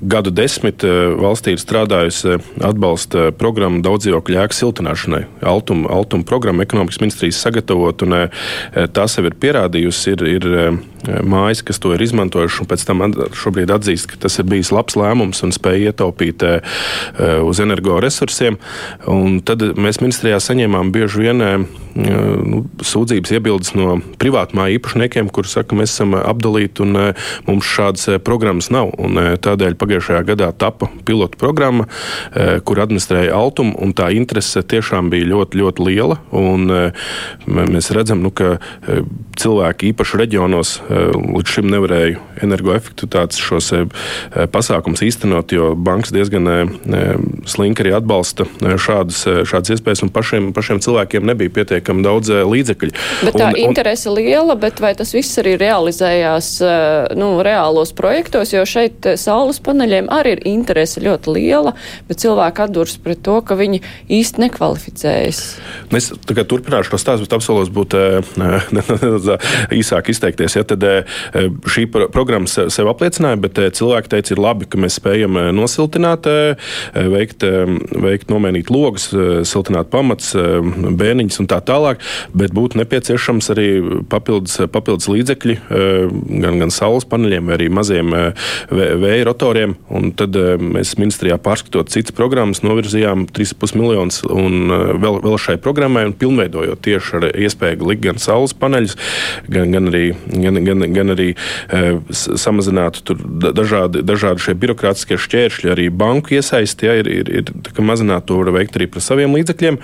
gadu desmit eh, valstī ir strādājusi eh, atbalsta programma daudzdzīvokļu ēku siltināšanai. Altuma, altuma programma ekonomikas ministrijas sagatavot, un eh, tas jau ir pierādījusi. Ir, ir mājas, kas to ir izmantojuši, un pēc tam šobrīd atzīst, ka tas ir bijis labs lēmums un spēja ietaupīt uz energoresursiem. Un tad mēs ministrijā saņēmām bieži vien nu, sūdzības iebildes no privātmāju īpašniekiem, kuriem saka, mēs esam apdalīti un mums šādas programmas nav. Un, tādēļ pagājušajā gadā tapa pilotu programma, eh, kur administrēja Altum, un tā interese tiešām bija ļoti, ļoti liela. Un, eh, mēs redzam, nu, ka eh, cilvēki īpaši reģionos līdz šim nevarēja energoefektivitātes šos pasākumus īstenot, jo bankas diezgan slinki arī atbalsta šādas, šādas iespējas, un pašiem, pašiem cilvēkiem nebija pietiekami daudz līdzekļu. Bet tā un, interese un... liela, bet vai tas viss arī realizējās nu, reālos projektos, jo šeit saules paneļiem arī ir interese ļoti liela, bet cilvēki atdurs pret to, ka viņi īsti nekvalificējas. Es turpināšu to stāstu, bet apsolos būt nedaudz īsāk izteikties. Ja, tad šī programma sev apliecināja, bet cilvēki teica, ir labi, ka mēs spējam nosiltināt, veikt, veikt nomainīt logus, siltināt pamats, bērniņus un tā tālāk, bet būtu nepieciešams arī papildus, papildus līdzekļi gan, gan saules paneļiem, vai arī maziem vēja rotoriem. Un tad mēs ministrijā pārskatot citas programmas novirzījām 3,5 miljonus vēl, vēl šai programmai un pilnveidojot tieši ar iespēju likt gan saules paneļus, gan, gan arī, gan, gan, gan arī e, samazināt dažādi, dažādi šie birokrātiskie šķēršļi, arī banku iesaisti. Ja, ir, ir, ir mazināt to var veikt arī par saviem līdzekļiem.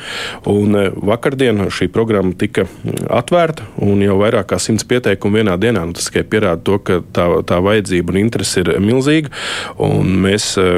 Un, e, vakardien šī programma tika atvērta un jau vairāk kā simts pieteikumu vienā dienā. Nu, tas tikai pierāda to, ka tā, tā vajadzība un interese ir milzīga. Mēs e,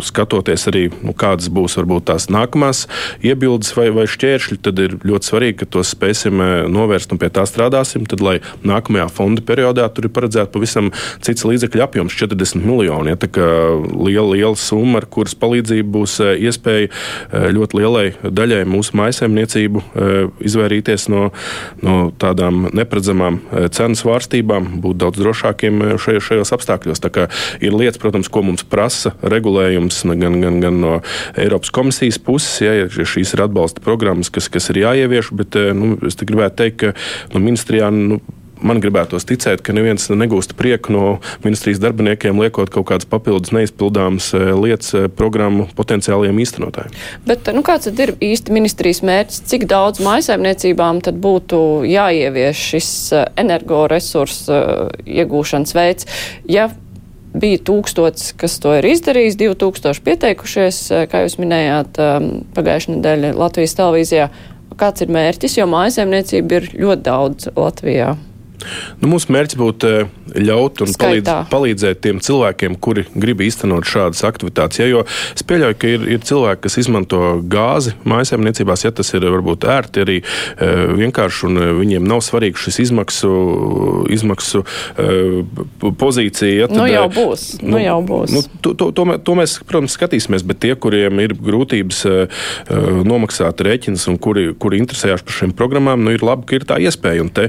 skatoties arī, nu, kādas būs varbūt tās nākamās iebildes vai, vai šķēršļi, tad ir ļoti svarīgi, ka tos spēsim eh, novērst un pie tā strādāsim. Tad, lai nākamajā fonda periodā tur ir paredzēts pavisam cits līdzekļu apjoms - 40 miljoni. Ja, tā kā liela, liela summa, ar kuras palīdzību būs eh, iespēja eh, ļoti lielai daļai mūsu maisaimniecību izvairīties no, no tādām neparedzamām cenu svārstībām, būt daudz drošākiem šajos, šajos apstākļos. Tā kā ir lietas, protams, ko mums prasa regulējums gan, gan, gan no Eiropas komisijas puses, ja, ja šīs ir atbalsta programmas, kas, kas ir jāievieš, bet nu, es gribētu teikt, ka nu, ministrijā. Nu, man gribētos ticēt, ka neviens negūst prieku no ministrijas darbiniekiem, liekot kaut kādas papildus neizpildāmas lietas programmu potenciāliem īstenotājiem. Bet nu, kāds ir īsti ministrijas mērķis? Cik daudz maisaimniecībām tad būtu jāievieš šis energoresursu iegūšanas veids? Ja bija tūkstots, kas to ir izdarījis, 2000 pieteikušies, eh, kā jūs minējāt, um, pagājušajā nedēļā Latvijas televīzijā. Kāds ir mērķis, jo mājasēmniecība ir ļoti daudz Latvijā? Nu, mūsu mērķis būtu eh, ļaut un palīdz, palīdzēt tiem cilvēkiem, kuri grib īstenot šādas aktivitātes. Ja, jo es pieļauju, ka ir, ir cilvēki, kas izmanto gāzi mājasēmniecībās, ja tas ir varbūt ērti arī e, vienkārši, un eh, viņiem nav svarīgi šis izmaksu, izmaksu pozīcija. Ja, tad, nu jau būs. Nu, nu jau būs. Nu, to, to, to, to mēs, protams, skatīsimies, bet tie, kuriem ir grūtības nomaksāt rēķinus un kuri, kuri interesējas par šīm programmām, nu, ir labi, ka ir tā iespēja. Un te,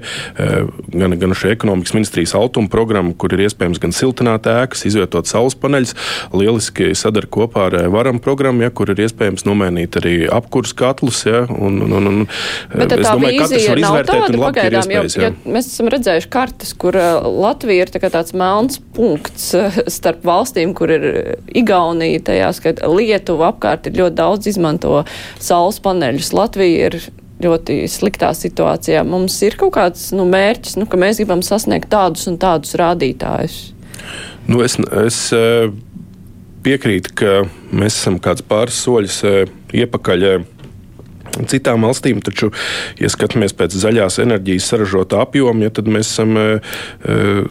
gan, gan šī ekonomikas ministrijas altuma programma, kur ir iespējams gan siltināt ēkas, izvietot saules paneļus. Lieliski sadara kopā ar eh, varam programmu, ja, kur ir iespējams nomainīt arī apkurss katlus. Ja, un, un, un, un, Bet es domāju, ka katrs var izvērtēt tāda, un labi, pagaidām, iespējas, jo, ja mēs esam redzējuši kartes, kur eh, Latvija ir tā tāds melns punkts eh, starp valstīm, kur ir Igaunija, tajā skaitā Lietuva apkārt ir ļoti daudz izmanto saules paneļus. Latvija ir ļoti sliktā situācijā. Mums ir kaut kāds nu, mērķis, nu, ka mēs gribam sasniegt tādus un tādus rādītājus. Nu, es, es eh, piekrītu, ka mēs esam kāds pāris soļus eh, iepakaļ eh, citām valstīm. Taču, ja skatāmies pēc zaļās enerģijas saražotā apjoma, ja, tad mēs esam e,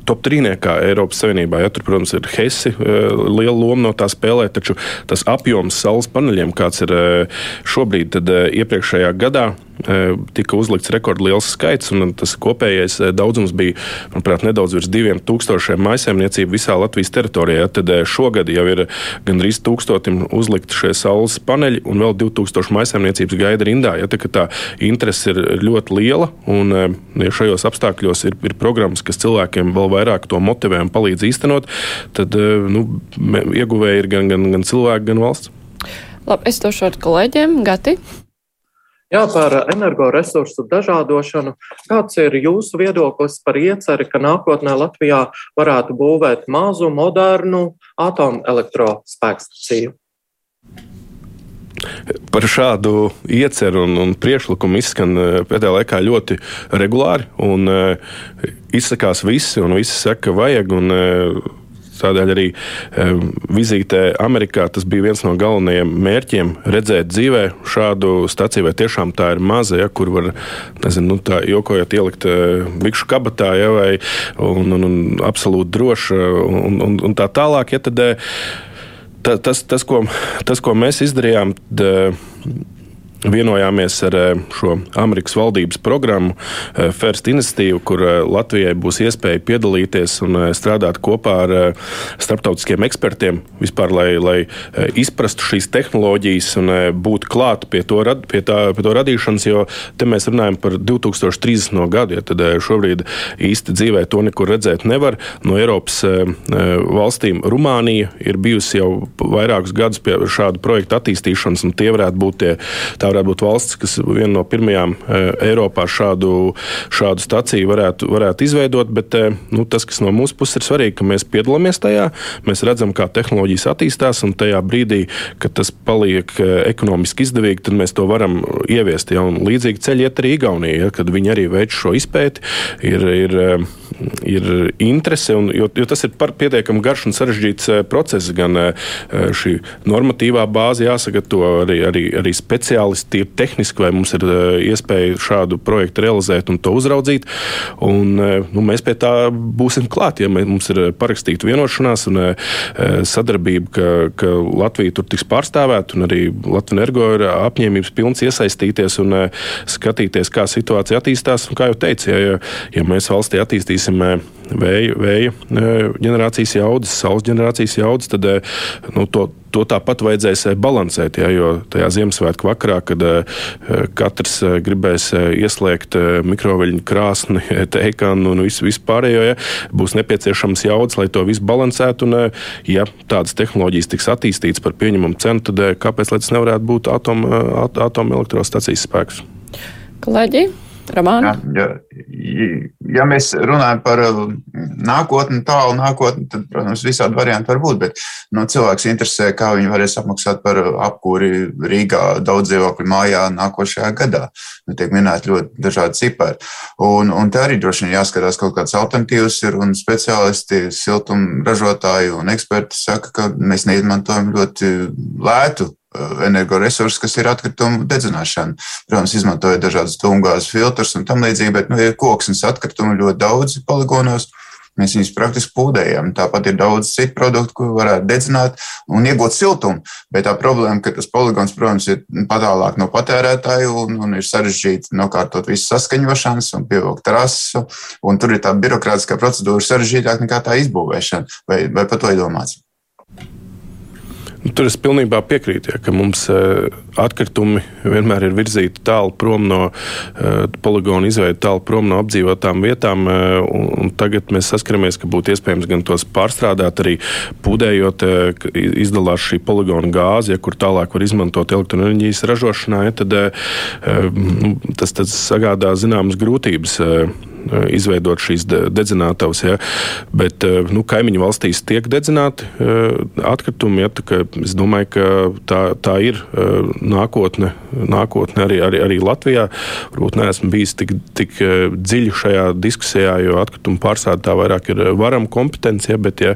top trīniekā Eiropas Savienībā. Ja, tur, protams, ir Hesi, e, liela loma no tā spēlē, taču tas apjoms saules paneļiem, kāds ir e, šobrīd, tad e, iepriekšējā gadā tika uzlikts rekordliels skaits, un tas kopējais daudzums bija, manuprāt, nedaudz virs diviem tūkstošiem maisaimniecību visā Latvijas teritorijā. Tad šogad jau ir gandrīz tūkstotim uzlikti šie saules paneļi, un vēl 2000 maisaimniecības gaida rindā. Ja, tā, tā interese ir ļoti liela, un ja šajos apstākļos ir, ir programmas, kas cilvēkiem vēl vairāk to motivē un palīdz īstenot, tad nu, ieguvēji ir gan, gan, gan cilvēki, gan valsts. Labi, es došu vārdu kolēģiem. Gati. Jā, par energoresursu dažādošanu. Kāds ir jūsu viedoklis par ieceri, ka nākotnē Latvijā varētu būvēt mazu, modernu atomelektrospēkstaciju? Par šādu ieceru un, un priekšlikumu izskan eh, pēdējā laikā ļoti regulāri. Un, uh, izsakās visi, un visi saka, ka vajag. Un, uh, tādēļ arī vizītē Amerikā tas bija viens no galvenajiem mērķiem - redzēt dzīvē šādu staciju, vai tiešām tā ir maza, ja, kur var, nezinu, nu, tā jokojot, ielikt bikšu kabatā, ja, vai un, un, un absolūti droša un, un, un tā tālāk. Ja, tad, tas, tas, ko, tas, ko mēs izdarījām, tad, vienojāmies ar eh, šo Amerikas valdības programmu eh, First Initiative, kur eh, Latvijai būs iespēja piedalīties un strādāt kopā ar starptautiskiem ekspertiem, vispār, lai, lai izprastu šīs tehnoloģijas un būtu klāt pie to, pie, tā, pie to radīšanas, jo te mēs runājam par 2030. gadu, ja tad šobrīd īsti dzīvē to nekur redzēt nevar. No Eiropas valstīm Rumānija ir bijusi jau vairākus gadus pie šādu projektu attīstīšanas, un tie varētu būt tie tā varētu būt valsts, kas viena no pirmajām e, Eiropā šādu, šādu staciju varētu, varētu izveidot. Bet e, nu, tas, kas no mūsu puses ir svarīgi, ka mēs piedalāmies tajā, mēs redzam, kā tehnoloģijas attīstās, un tajā brīdī, kad tas paliek e, ekonomiski izdevīgi, tad mēs to varam ieviest. Ja? Līdzīgi ceļi iet arī Igaunijā, ja? kad viņi arī veic šo izpēti. Ir, ir, ir interese, un, jo, jo tas ir pietiekami garš un sarežģīts process. Gan šī normatīvā bāze jāsagatavo, arī, arī, arī speciālisti tas ir tehniski, vai mums ir eh, iespēja šādu projektu realizēt un to uzraudzīt. Un, eh, nu, mēs pie tā būsim klāt, ja mums ir parakstīta vienošanās un eh, sadarbība, ka, ka Latvija tur tiks pārstāvēta, un arī Latvijas energo ir apņēmības pilns iesaistīties un skatīties, kā situācija attīstās. Un, kā jau teicu, ja, ja mēs valstī attīstīsim vēja, vēja ģenerācijas jaudas, saules ģenerācijas jaudas, tad nu, to, to tāpat vajadzēs balansēt. Ja, jo tajā Ziemassvētku vakarā, kad katrs gribēs ieslēgt mikroveļņu krāsni, teikanu un visu, visu pārējo, ja, būs nepieciešams jaudas, lai to visu balansētu. Un, ja tādas tehnoloģijas tiks attīstītas par pieņemamu cenu, tad kāpēc tas nevarētu būt atomelektrostacijas spēks? Kolēģi, Ramāna? Ja, ja, ja mēs runājam par uh, nākotni, tālu nākotni, tad, protams, visādi varianti var būt. Bet nu, cilvēks interesē, kā viņi varēs apmaksāt par apkūri Rīgā daudz dzīvokļu mājā nākošajā gadā. Nu, tiek minēti ļoti dažādi cipari. Un, un te arī droši vien jāskatās kaut kādas alternatīvas ir, un speciālisti, siltuma ražotāji un eksperti saka, ka mēs neizmantojam ļoti lētu Eh, energoresursi, kas ir atkritumu dedzināšana. Protams, izmantojot dažādas tūmgāzes filtrus un tam līdzīgi, bet nu, ir koksnes atkritumi ļoti daudz poligonos. Mēs viņus praktiski pūdējam. Tāpat ir daudz citu produktu, ko varētu dedzināt un iegūt siltumu. Bet tā problēma, ka tas poligons, protams, ir patālāk no patērētāju un, un ir sarežģīti nokārtot visu saskaņošanas un pievilkt trasu. Un tur ir tā birokrātiskā procedūra sarežģītāka nekā tā izbūvēšana. Vai, vai to ir domāts? Nu, tur es pilnībā piekrītu, ja, ka mums uh, atkritumi vienmēr ir virzīti tālu prom no uh, poligona izveidi, tālu prom no apdzīvotām vietām. Un tagad mēs saskaramies, ka būtu iespējams gan tos pārstrādāt, arī pūdējot, izdalās šī poligona gāze, ja, kur tālāk var izmantot elektroenerģijas ražošanā. Ja, tad, tas, tas sagādā zināmas grūtības. Eh, izveidot šīs dedzinātavas. Ja. Bet eh, nu, kaimiņu valstīs tiek dedzināti eh, atkritumi. Ja, es domāju, ka tā, tā ir nākotne, nākotne arī, arī, arī Latvijā. Varbūt neesmu bijis tik, tik dziļi šajā diskusijā, jo atkritumu pārstāde tā vairāk ir varama kompetence, ja, bet ja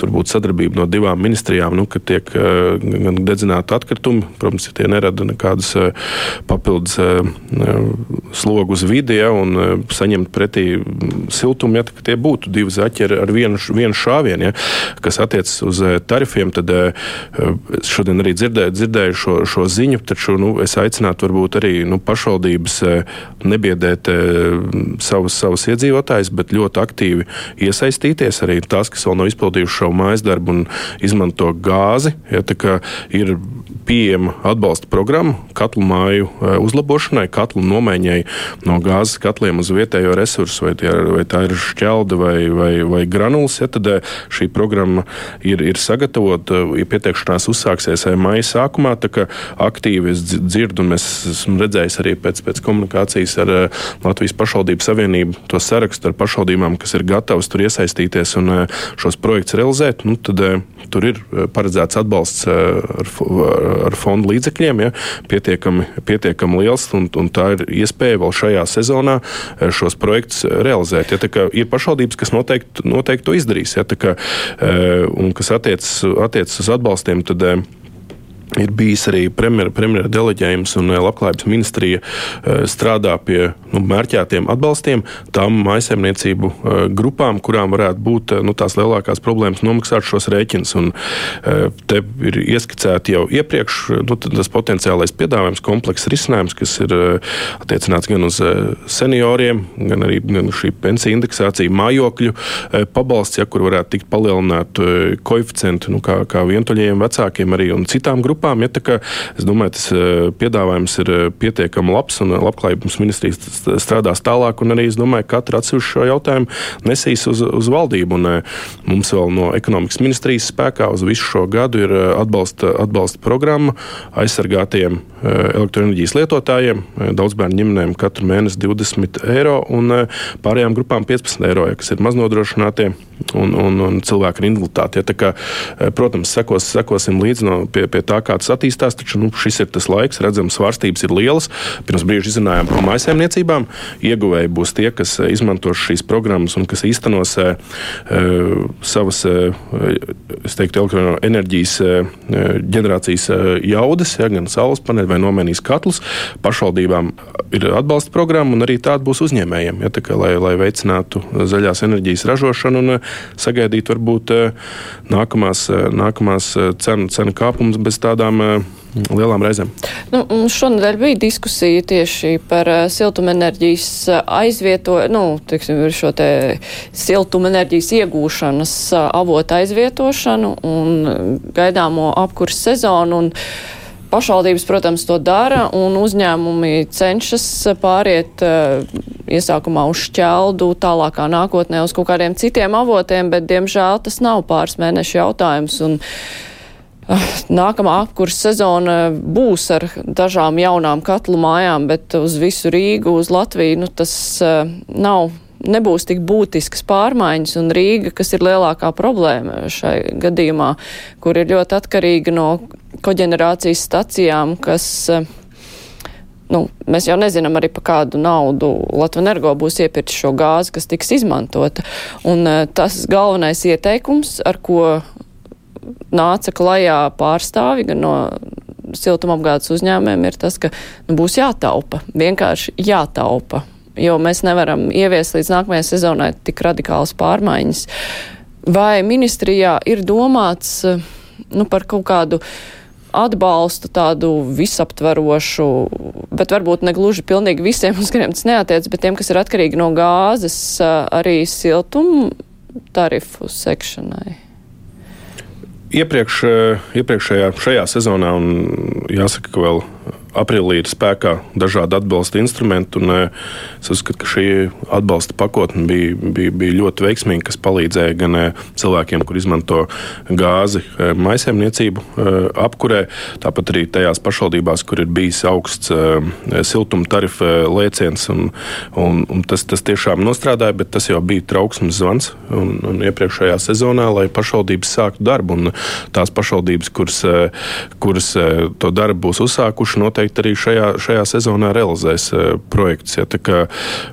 tur būtu sadarbība no divām ministrijām, nu, ka tiek gan dedzināti atkritumi, protams, ja tie nerada nekādas papildus slogu uz vidi ja, un saņemt pret pretī siltumu, ja tie būtu divi zaķi ar, vienu, vienu šāvienu. Ja, kas attiecas uz eh, tarifiem, tad eh, es šodien arī dzirdēju, dzirdēju šo, šo ziņu, taču nu, es aicinātu varbūt arī nu, pašvaldības eh, nebiedēt savus, savus iedzīvotājus, bet ļoti aktīvi iesaistīties arī tās, kas vēl nav izpildījuši šo mājas darbu un izmanto gāzi. Ja, ir pieejama atbalsta programma katlu māju uzlabošanai, katlu nomaiņai no gāzes katliem uz vietējo resursu resursi, vai, tie, vai tā ir šķelda vai, vai, vai granulas, ja, tad eh, šī programma ir, ir sagatavota. Ja pieteikšanās uzsāksies eh, maija sākumā, aktīvi es dzirdu, un mēs esam redzējuši arī pēc, pēc komunikācijas ar eh, Latvijas pašvaldību savienību to sarakstu ar pašvaldībām, kas ir gatavas tur iesaistīties un šos projektus realizēt. Nu, tad, tur ir paredzēts atbalsts ar, ar fondu līdzekļiem, ja, pietiekami, pietiekami liels, un, un tā ir iespēja vēl šajā sezonā šos projektus projekts realizēt. Ja, ir pašvaldības, kas noteikti, noteikti to izdarīs, ja, kā, un kas attiecas attiec uz atbalstiem. Tad, Ir bijis arī premjera, premjera deleģējums, un eh, Labklājības ministrija eh, strādā pie nu, mērķētiem atbalstiem tām maisaimniecību eh, grupām, kurām varētu būt nu, tās lielākās problēmas nomaksāt šos rēķinus. Te ir ieskicēti jau iepriekš nu, tas potenciālais piedāvājums, komplekss risinājums, kas ir attiecināts gan uz senioriem, gan arī gan šī pensiju indeksācija, mājokļu pabalsts, ja, kur varētu tikt palielināt koeficienti nu, kā, kā vientuļajiem vecākiem arī un citām grupām grupām. Ja, kā, es domāju, tas eh, piedāvājums ir eh, pietiekami labs un labklājības ministrijas strādās tālāk. Arī es domāju, ka katra atsevišķa šo jautājumu nesīs uz, uz valdību. Un, eh, mums vēl no ekonomikas ministrijas spēkā uz visu šo gadu ir atbalsta, atbalsta programma aizsargātiem elektroenerģijas lietotājiem, daudzbērnu ģimenēm katru mēnesi 20 eiro un pārējām grupām 15 eiro, ja, kas ir maznodrošinātie un, un, un cilvēki ar invaliditāti. Ja, kā, protams, sekos, sekosim līdzi no, pie, pie tā, kā tas attīstās, taču nu, šis ir tas laiks, redzams, svārstības ir lielas. Pirms brīža izrunājām par maisaimniecībām. Ieguvēji būs tie, kas izmantos šīs programmas un kas īstenos uh, savas uh, teiktu, elektroenerģijas uh, ģenerācijas uh, jaudas, ja, gan saules paneļi vai nomainīs katlus. Pašvaldībām ir atbalsta programma un arī tāda būs uzņēmējiem, ja, kā, lai, lai veicinātu zaļās enerģijas ražošanu un sagaidītu varbūt nākamās, nākamās cenu, cenu kāpumus bez tādām lielām reizēm. Nu, šonadēļ bija diskusija tieši par siltumenerģijas aizvietošanu, nu, teiksim, šo te siltumenerģijas iegūšanas avotu aizvietošanu un gaidāmo apkurs sezonu. Un, Pašvaldības, protams, to dara, un uzņēmumi cenšas pāriet iesākumā uz šķeldu, tālākā nākotnē uz kaut kādiem citiem avotiem, bet, diemžēl, tas nav pāris mēnešu jautājums. Un, uh, Nākamā apkursa sezona būs ar dažām jaunām katlu mājām, bet uz visu Rīgu, uz Latviju, nu, tas uh, nav, nebūs tik būtisks pārmaiņas, un Rīga, kas ir lielākā problēma šai gadījumā, kur ir ļoti atkarīga no koģenerācijas stacijām, kas uh, nu, mēs jau nezinām arī par kādu naudu Latvijas energo būs iepirkts šo gāzi, kas tiks izmantota. Un tas galvenais ieteikums, ar ko nāca klajā pārstāvi gan no siltumapgādes uzņēmumiem, ir tas, ka nu, būs jātaupa, vienkārši jātaupa, jo mēs nevaram ieviest līdz nākamajai sezonai tik radikālas pārmaiņas. Vai ministrijā ir domāts nu, par kaut kādu atbalstu tādu visaptverošu, bet varbūt ne gluži pilnīgi visiem, uz kuriem tas neatiec, bet tiem, kas ir atkarīgi no gāzes, arī siltumu tarifu sekšanai? Iepriekš, eh, iepriekšējā sezonā, un jāsaka, ka vēl aprīlī ir spēkā dažādi atbalsta instrumenti. Un, eh, es uzskatu, ka šī atbalsta pakotne bija, bija, bija ļoti veiksmīga, kas palīdzēja gan eh, cilvēkiem, kur izmanto gāzi eh, maisiņniecību apkurē, tāpat arī tajās pašvaldībās, kur ir bijis augsts siltuma tarifa lēciens. Un, un, un tas, tas tiešām nostrādāja, bet tas jau bija trauksmes zvans un, un iepriekšējā sezonā, lai pašvaldības sāktu darbu. Un tās pašvaldības, kuras, kuras to darbu būs uzsākuši, noteikti noteikti arī šajā, šajā sezonā realizēs uh, projekts. Ja, kā,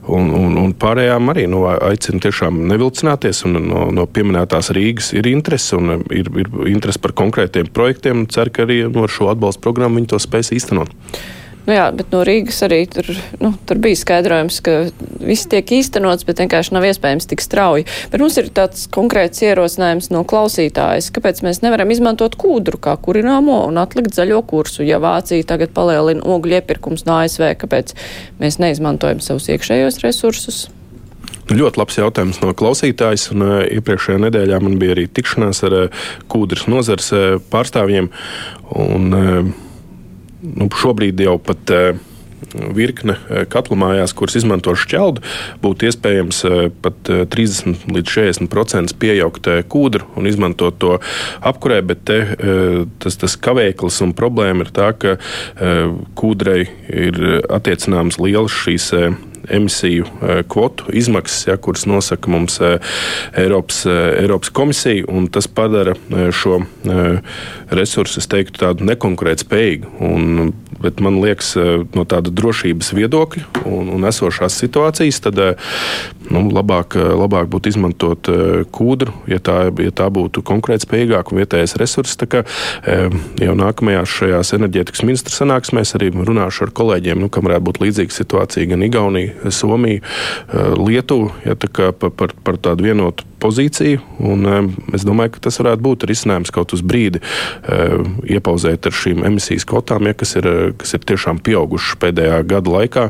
un, un, un pārējām arī nu, aicinu tiešām nevilcināties. No, no pieminētās Rīgas ir interese un ir, ir interese par konkrētiem projektiem. Ceru, ka arī no šo atbalstu programmu viņi to spēs īstenot. Nu jā, bet no Rīgas arī tur, nu, tur bija skaidrojums, ka viss tiek īstenots, bet vienkārši nav iespējams tik strauji. Bet mums ir tāds konkrēts ierosinājums no klausītājas, kāpēc mēs nevaram izmantot kūdru kā kurināmo un atlikt zaļo kursu. Ja Vācija tagad palielina ogļu iepirkums no ASV, kāpēc mēs neizmantojam savus iekšējos resursus? Nu, ļoti labs jautājums no klausītājas. Un, uh, iepriekšējā nedēļā man bija arī tikšanās ar uh, kūdras nozars uh, pārstāvjiem. Un, uh, nu, šobrīd jau pat uh, virkne eh, katlu mājās, kuras izmanto šķeldu, būtu iespējams eh, pat 30 līdz 40% pieaugt kūdru un izmantot to apkurē, bet te, tas, tas kavēklis un problēma ir tā, ka kūdrei ir attiecināmas lielas šīs emisiju kvotu izmaksas, ja, kuras nosaka mums Eiropas, Eiropas komisija, tas padara šo resursu, es teiktu, tādu nekonkurētspējīgu. Un, bet man liekas, no tāda drošības viedokļa un, un esošās situācijas, tad nu, labāk, labāk būtu izmantot kūdru, ja tā, ja tā būtu konkurētspējīgāka un vietējais resurss. Kā, jau nākamajās šajās enerģētikas ministra sanāksmēs arī runāšu ar kolēģiem, nu, kam varētu būt līdzīga situācija gan Igaunija, Somija, Lietuva, ja, tā par, par, par tādu vienotu pozīciju. Un, es domāju, ka tas varētu būt risinājums kaut uz brīdi iepauzēt ar šīm emisijas kvotām, ja, kas, ir, kas ir tiešām pieaugušas pēdējā gada laikā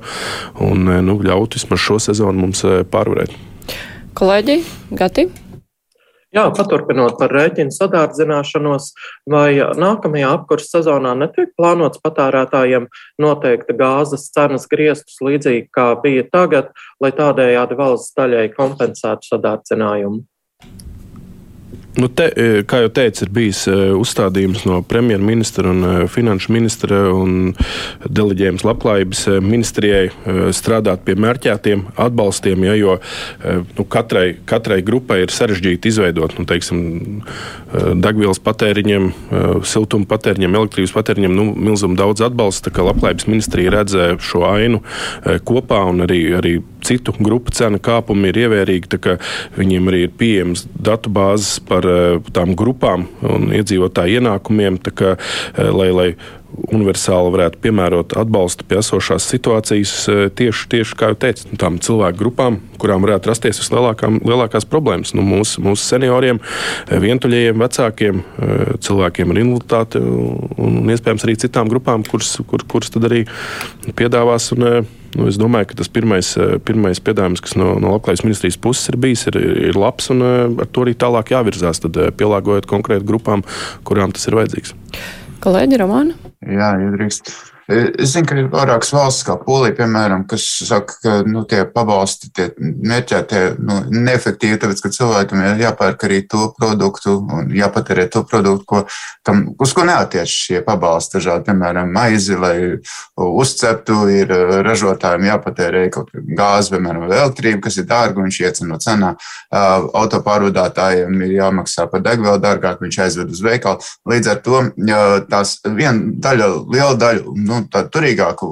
un nu, ļaut vismaz šo sezonu mums pārvarēt. Kolēģi, Gati? Jā, paturpinot par rēķinu sadārdzināšanos, vai nākamajā apkurss sezonā netiek plānots patērētājiem noteikti gāzes cenas griestus līdzīgi kā bija tagad, lai tādējādi valsts daļai kompensētu sadārdzinājumu? Nu te, e, kā jau teicu, ir bijis e, uzstādījums no premjerministra un e, finanšu ministra un deleģējums labklājības ministrijai strādāt pie mērķētiem atbalstiem, ja, jo nu, katrai, katrai grupai ir sarežģīti izveidot nu, teiksim, degvielas patēriņiem, siltuma patēriņiem, elektrības patēriņiem nu, milzumu daudz atbalsta. Labklājības ministrija redzēja šo ainu kopā un arī, arī citu grupu cenu kāpumi ir ievērīgi. Viņiem arī ir pieejams datu bāzes par par eh, tām grupām un iedzīvotāju ienākumiem, kā, eh, lai, lai universāli varētu piemērot atbalstu pie esošās situācijas eh, tieši, tieši kā jau teicu, nu, tām cilvēku grupām, kurām varētu rasties vislielākās problēmas. Nu, mūsu, mūsu senioriem, vientuļajiem, vecākiem, cilvēkiem ar invaliditāti un, un iespējams arī citām grupām, kuras, kur, kuras tad arī piedāvās. Un, Nu, es domāju, ka tas pirmais, eh, pirmais piedāvājums, kas no, no Latvijas ministrijas puses ir bijis, ir, ir labs un eh, ar to arī tālāk jāvirzās, tad eh, pielāgojot konkrēti grupām, kurām tas ir vajadzīgs. Kolēģi Romāna? Jā, ja drīkst. Es zinu, ka ir vairākas valsts, kā Polija, piemēram, kas saka, ka nu, tie pabalsti tie mērķētie nu, neefektīvi, tāpēc, ka cilvēkam ir jāpērk arī to produktu un jāpatērē to produktu, ko, kam, uz ko neatiec šie pabalsti. Dažādi, piemēram, maizi, lai uzceptu, ir ražotājiem jāpatērē kaut kā gāzi, piemēram, vai elektrība, kas ir dārga, viņš ieceno cenā. Autopārvadātājiem ir jāmaksā par degvielu dārgāk, viņš aizved uz veikalu. Līdz ar to tās viena daļa, liela daļa, nu, tādu turīgāku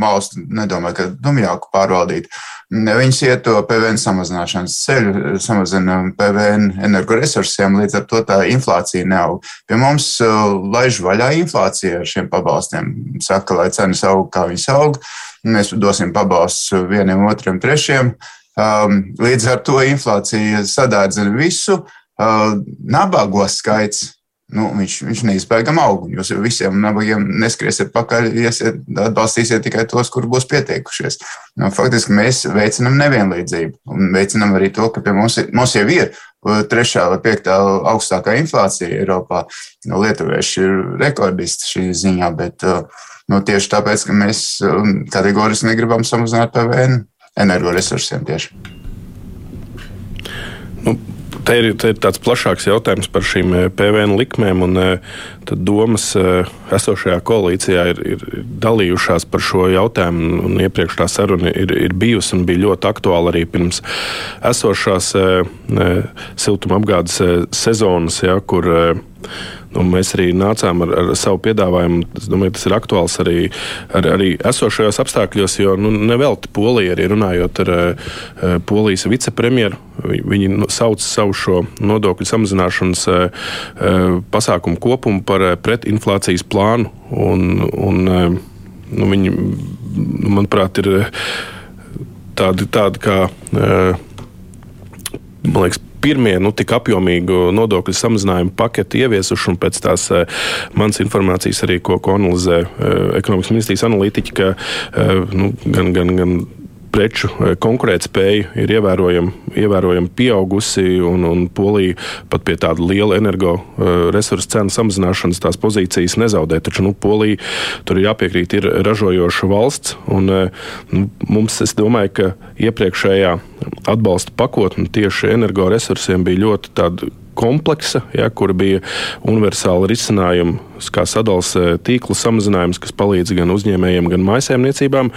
valstu, nedomāju, ka dumjāku pārvaldīt. Viņas iet to PVN samazināšanas ceļu, samazina PVN energoresursiem, līdz ar to tā inflācija neaug. Pie mums uh, laiž vaļā inflācija ar šiem pabalstiem. Saka, lai cenas aug, kā viņas aug, mēs dosim pabalstus vieniem, otriem, trešiem. Um, līdz ar to inflācija sadārdzina visu. Uh, nabago skaits nu, viņš, viņš neizbēgami aug. Jūs jau visiem nabagiem neskriesiet pakaļ, iesiet, atbalstīsiet tikai tos, kur būs pieteikušies. Nu, faktiski mēs veicinām nevienlīdzību un veicinām arī to, ka pie mums, mums jau ir uh, trešā vai piektā augstākā inflācija Eiropā. Nu, Lietuvieši ir rekordisti šī ziņā, bet uh, nu, tieši tāpēc, ka mēs um, kategoriski negribam samazināt PVN energoresursiem tieši. Nu, Te ir, te ir tāds plašāks jautājums par šīm eh, PVN likmēm. Un, eh, domas eh, esošajā koalīcijā ir, ir dalījušās par šo jautājumu. Iepriekš tā saruna ir, ir bijusi un bija ļoti aktuāla arī pirms esošās siltumapgādes sezonas, ja, kur Nu, mēs arī nācām ar, ar savu piedāvājumu. Es domāju, tas ir aktuāls arī, ar, arī esošajos apstākļos, jo nu, nevelti Polija arī runājot ar uh, Polijas vicepremjeru. Viņi nu, sauc savu šo nodokļu samazināšanas uh, pasākumu kopumu par pretinflācijas plānu. Un, un, uh, nu, viņi, manuprāt, ir tādi, tādi kā. Man liekas, pirmie nu, tik apjomīgu nodokļu samazinājumu paketi ieviesuši, un pēc tās eh, manas informācijas arī, ko, ko analizē eh, ekonomikas ministrijas analītiķi, ka eh, nu, gan, gan, gan preču konkurētspēja ir ievērojami, ievērojami pieaugusi, un, un Polija pat pie tāda liela energoresursu cenu samazināšanas tās pozīcijas nezaudē. Taču nu, Polija tur ir jāpiekrīt, ir ražojoša valsts, un nu, mums, es domāju, ka iepriekšējā atbalsta pakotne tieši energoresursiem bija ļoti kompleksa, ja, kur bija universāla risinājuma kā sadals tīkla samazinājums, kas palīdz gan uzņēmējiem, gan maisaimniecībām.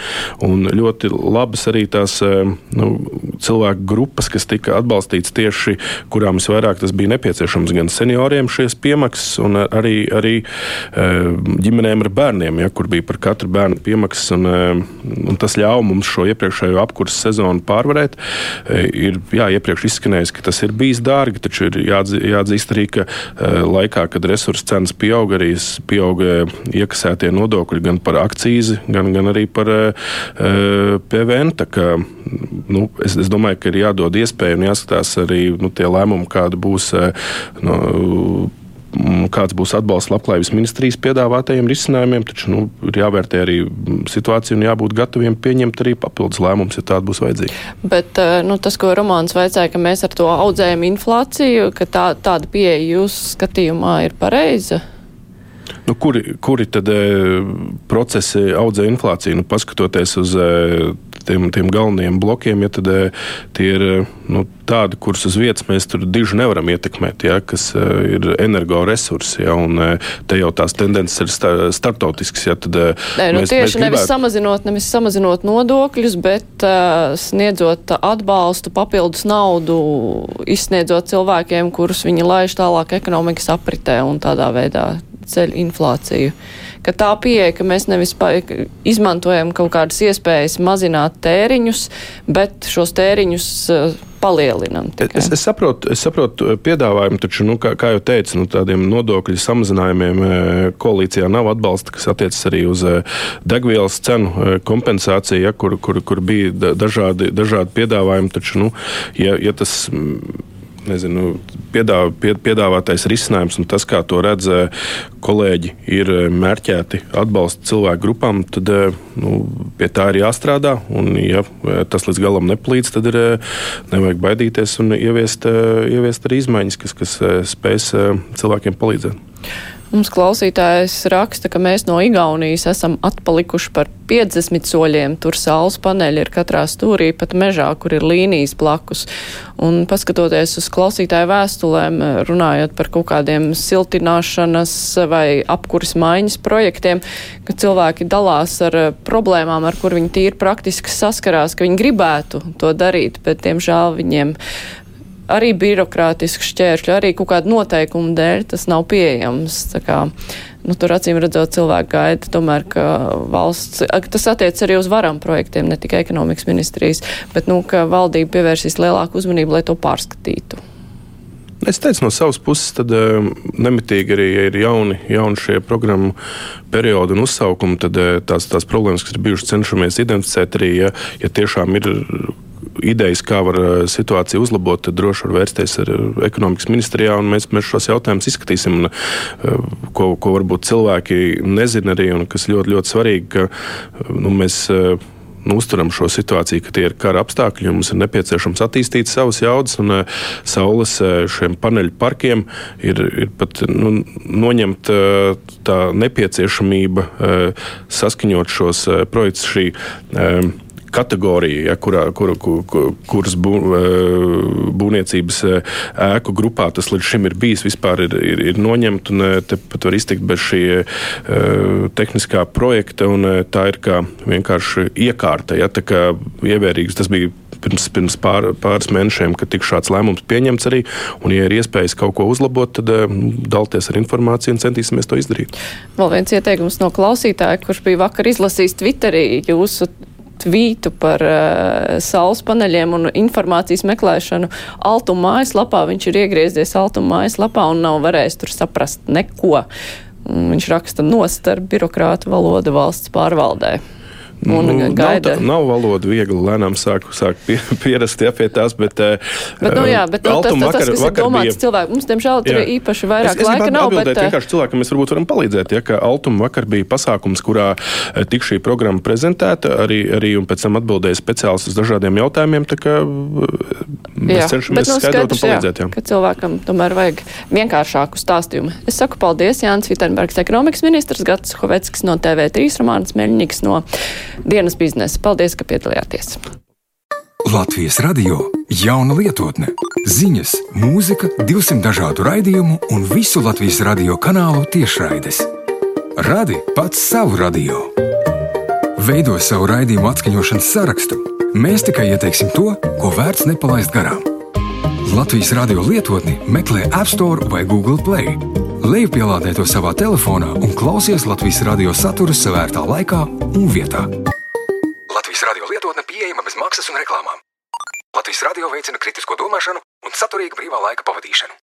Un ļoti labas arī tās nu, cilvēku grupas, kas tika atbalstītas tieši, kurām visvairāk tas bija nepieciešams, gan senioriem šīs piemaksas, un arī, arī ģimenēm ar bērniem, ja, kur bija par katru bērnu piemaksas. Un, un tas ļāva mums šo iepriekšējo apkurses sezonu pārvarēt. Ir jā, iepriekš izskanējis, ka tas ir bijis dārgi, taču ir jāatzīst arī, ka laikā, kad resursu cenas pieauga, arī pieauga iekasētie nodokļi gan par akcīzi, gan, gan arī par PVN. Kā, nu, es, es domāju, ka ir jādod iespēja un jāskatās arī nu, tie lēmumi, kāda būs. No, kāds būs atbalsts labklājības ministrijas piedāvātajiem risinājumiem, taču nu, ir jāvērtē arī situācija un jābūt gataviem pieņemt arī papildus lēmumus, ja tāda būs vajadzīga. Bet nu, tas, ko Romāns vaicāja, ka mēs ar to audzējam inflāciju, ka tā, tāda pieeja jūsu skatījumā ir pareiza? Nu, kuri, kuri tad e, procesi audzē inflāciju? Nu, paskatoties uz e, tiem, tiem galvenajiem blokiem, ja tad e, tie ir e, nu, tādi, kurus uz vietas mēs tur diži nevaram ietekmēt, ja, kas e, ir energoresursi. Ja, un te jau tās tendences ir startautiskas. Ja, tad, Nē, nu, mēs, tieši mēs gribētu... nevis, samazinot, nevis samazinot nodokļus, bet uh, sniedzot atbalstu, papildus naudu, izsniedzot cilvēkiem, kurus viņi laiž tālāk ekonomikas apritē un tādā veidā ceļ inflāciju. Ka tā pieeja, ka mēs nevis izmantojam kaut kādas iespējas mazināt tēriņus, bet šos tēriņus uh, palielinam. Tikai. Es, es, saprotu, es saprotu eh, piedāvājumu, taču, nu, kā, kā jau teicu, nu, tādiem nodokļu samazinājumiem eh, koalīcijā nav atbalsta, kas attiecas arī uz degvielas cenu kompensāciju, ja, kur, kur, kur bija dažādi, dažādi piedāvājumi. Taču, nu, ja, ja tas nezinu, piedāvā, piedāvātais risinājums un tas, kā to redz kolēģi, ir mērķēti atbalsta cilvēku grupām, tad nu, pie tā ir jāstrādā. Un, ja tas līdz galam nepalīdz, tad ir nevajag baidīties un ieviest, ieviest arī izmaiņas, kas, kas spēs cilvēkiem palīdzēt. Mums klausītājs raksta, ka mēs no Igaunijas esam atpalikuši par 50 soļiem. Tur saules paneļi ir katrā stūrī, pat mežā, kur ir līnijas blakus. Un paskatoties uz klausītāju vēstulēm, runājot par kaut kādiem siltināšanas vai apkuras maiņas projektiem, ka cilvēki dalās ar problēmām, ar kur viņi tīri praktiski saskarās, ka viņi gribētu to darīt, bet, diemžēl, viņiem arī birokrātisku šķēršļu, arī kaut kādu noteikumu dēļ tas nav pieejams. Kā, nu, tur acīm redzot, cilvēki gaida tomēr, ka valsts, tas attiec arī uz varam projektiem, ne tikai ekonomikas ministrijas, bet, nu, ka valdība pievērsīs lielāku uzmanību, lai to pārskatītu. Es teicu, no savas puses, tad uh, nemitīgi arī ja ir jauni, jauni šie programmu periodi un uzsaukumi. Tad uh, tās, tās problēmas, kas ir bijušas, cenšamies identificēt arī, ja, ja tiešām ir idejas, kā var eh, situāciju uzlabot, tad droši var vērsties ar ekonomikas ministrijā, un mēs, mēs šos jautājumus izskatīsim. Un, eh, ko, ko varbūt cilvēki nezina arī, un kas ļoti, ļoti svarīgi, ka eh, nu, mēs nu, uzturam šo situāciju, ka tie ir kara apstākļi, mums ir nepieciešams attīstīt savas jaudas, un uh, saules uh, šiem paneļu parkiem ir, ir pat nu, noņemt uh, tā nepieciešamība saskaņot šos projektus šī kategorija, ja, kurā, kur, kur, kur, kuras bū, būvniecības ēku grupā tas līdz šim ir bijis, vispār ir, ir, ir noņemta un te pat var iztikt bez šī tehniskā projekta. Tā ir kā vienkārši iekārta, ja, tā kā ievērīgs tas bija pirms, pirms pār, pāris mēnešiem, kad tika šāds lēmums pieņemts arī. Un, ja ir iespējas kaut ko uzlabot, tad dalties ar informāciju un centīsimies to izdarīt. Vēl viens ieteikums no klausītāja, kurš bija vakar izlasījis Twitterī jūsu tvītu par uh, saules paneļiem un informācijas meklēšanu Altuma mājaslapā. Viņš ir iegriezies Altuma mājaslapā un nav varējis tur saprast neko. Viņš raksta nost ar birokrātu valodu valsts pārvaldē. Un nu, gaida. Nav, nav valoda viegli, lēnām sāk, sāk pie, pierast ja, pie tās, bet. Eh, bet nu, jā, bet nu, tas, tas, vakar, tas, kas ir domāts bija, cilvēku, mums, diemžēl, tur ir īpaši vairāk es, es laika nav. Bet, eh, vienkārši cilvēkam mēs varbūt varam palīdzēt, ja, ka Altuma vakar bija pasākums, kurā eh, tik šī programma prezentēta, arī, arī un pēc tam atbildēja speciālisti uz dažādiem jautājumiem, tā kā mēs jā, cenšamies bet, nu, skaidrot un palīdzēt. Jā, jā. Ka cilvēkam tomēr vajag vienkāršāku stāstījumu. Es saku paldies Jānis Vitenbergs, ekonomikas ministrs, Gats Hoveckis no TV3, Romāns Meļņiks no dienas biznesa. Paldies, ka piedalījāties! Latvijas radio jauna lietotne, ziņas, mūzika, 200 dažādu raidījumu un visu Latvijas radio kanālu tiešraides. Radi pats savu radio. Veido savu raidījumu atskaņošanas sarakstu. Mēs tikai ieteiksim to, ko vērts nepalaist garām. Latvijas radio lietotni meklē App Store vai Google Play. Lejupielādē to savā telefonā un klausies Latvijas radio saturu savērtā laikā un vietā. Latvijas radio lietotne pieejama bez maksas un reklāmām. Latvijas radio veicina kritisko domāšanu un saturīgu brīvā laika pavadīšanu.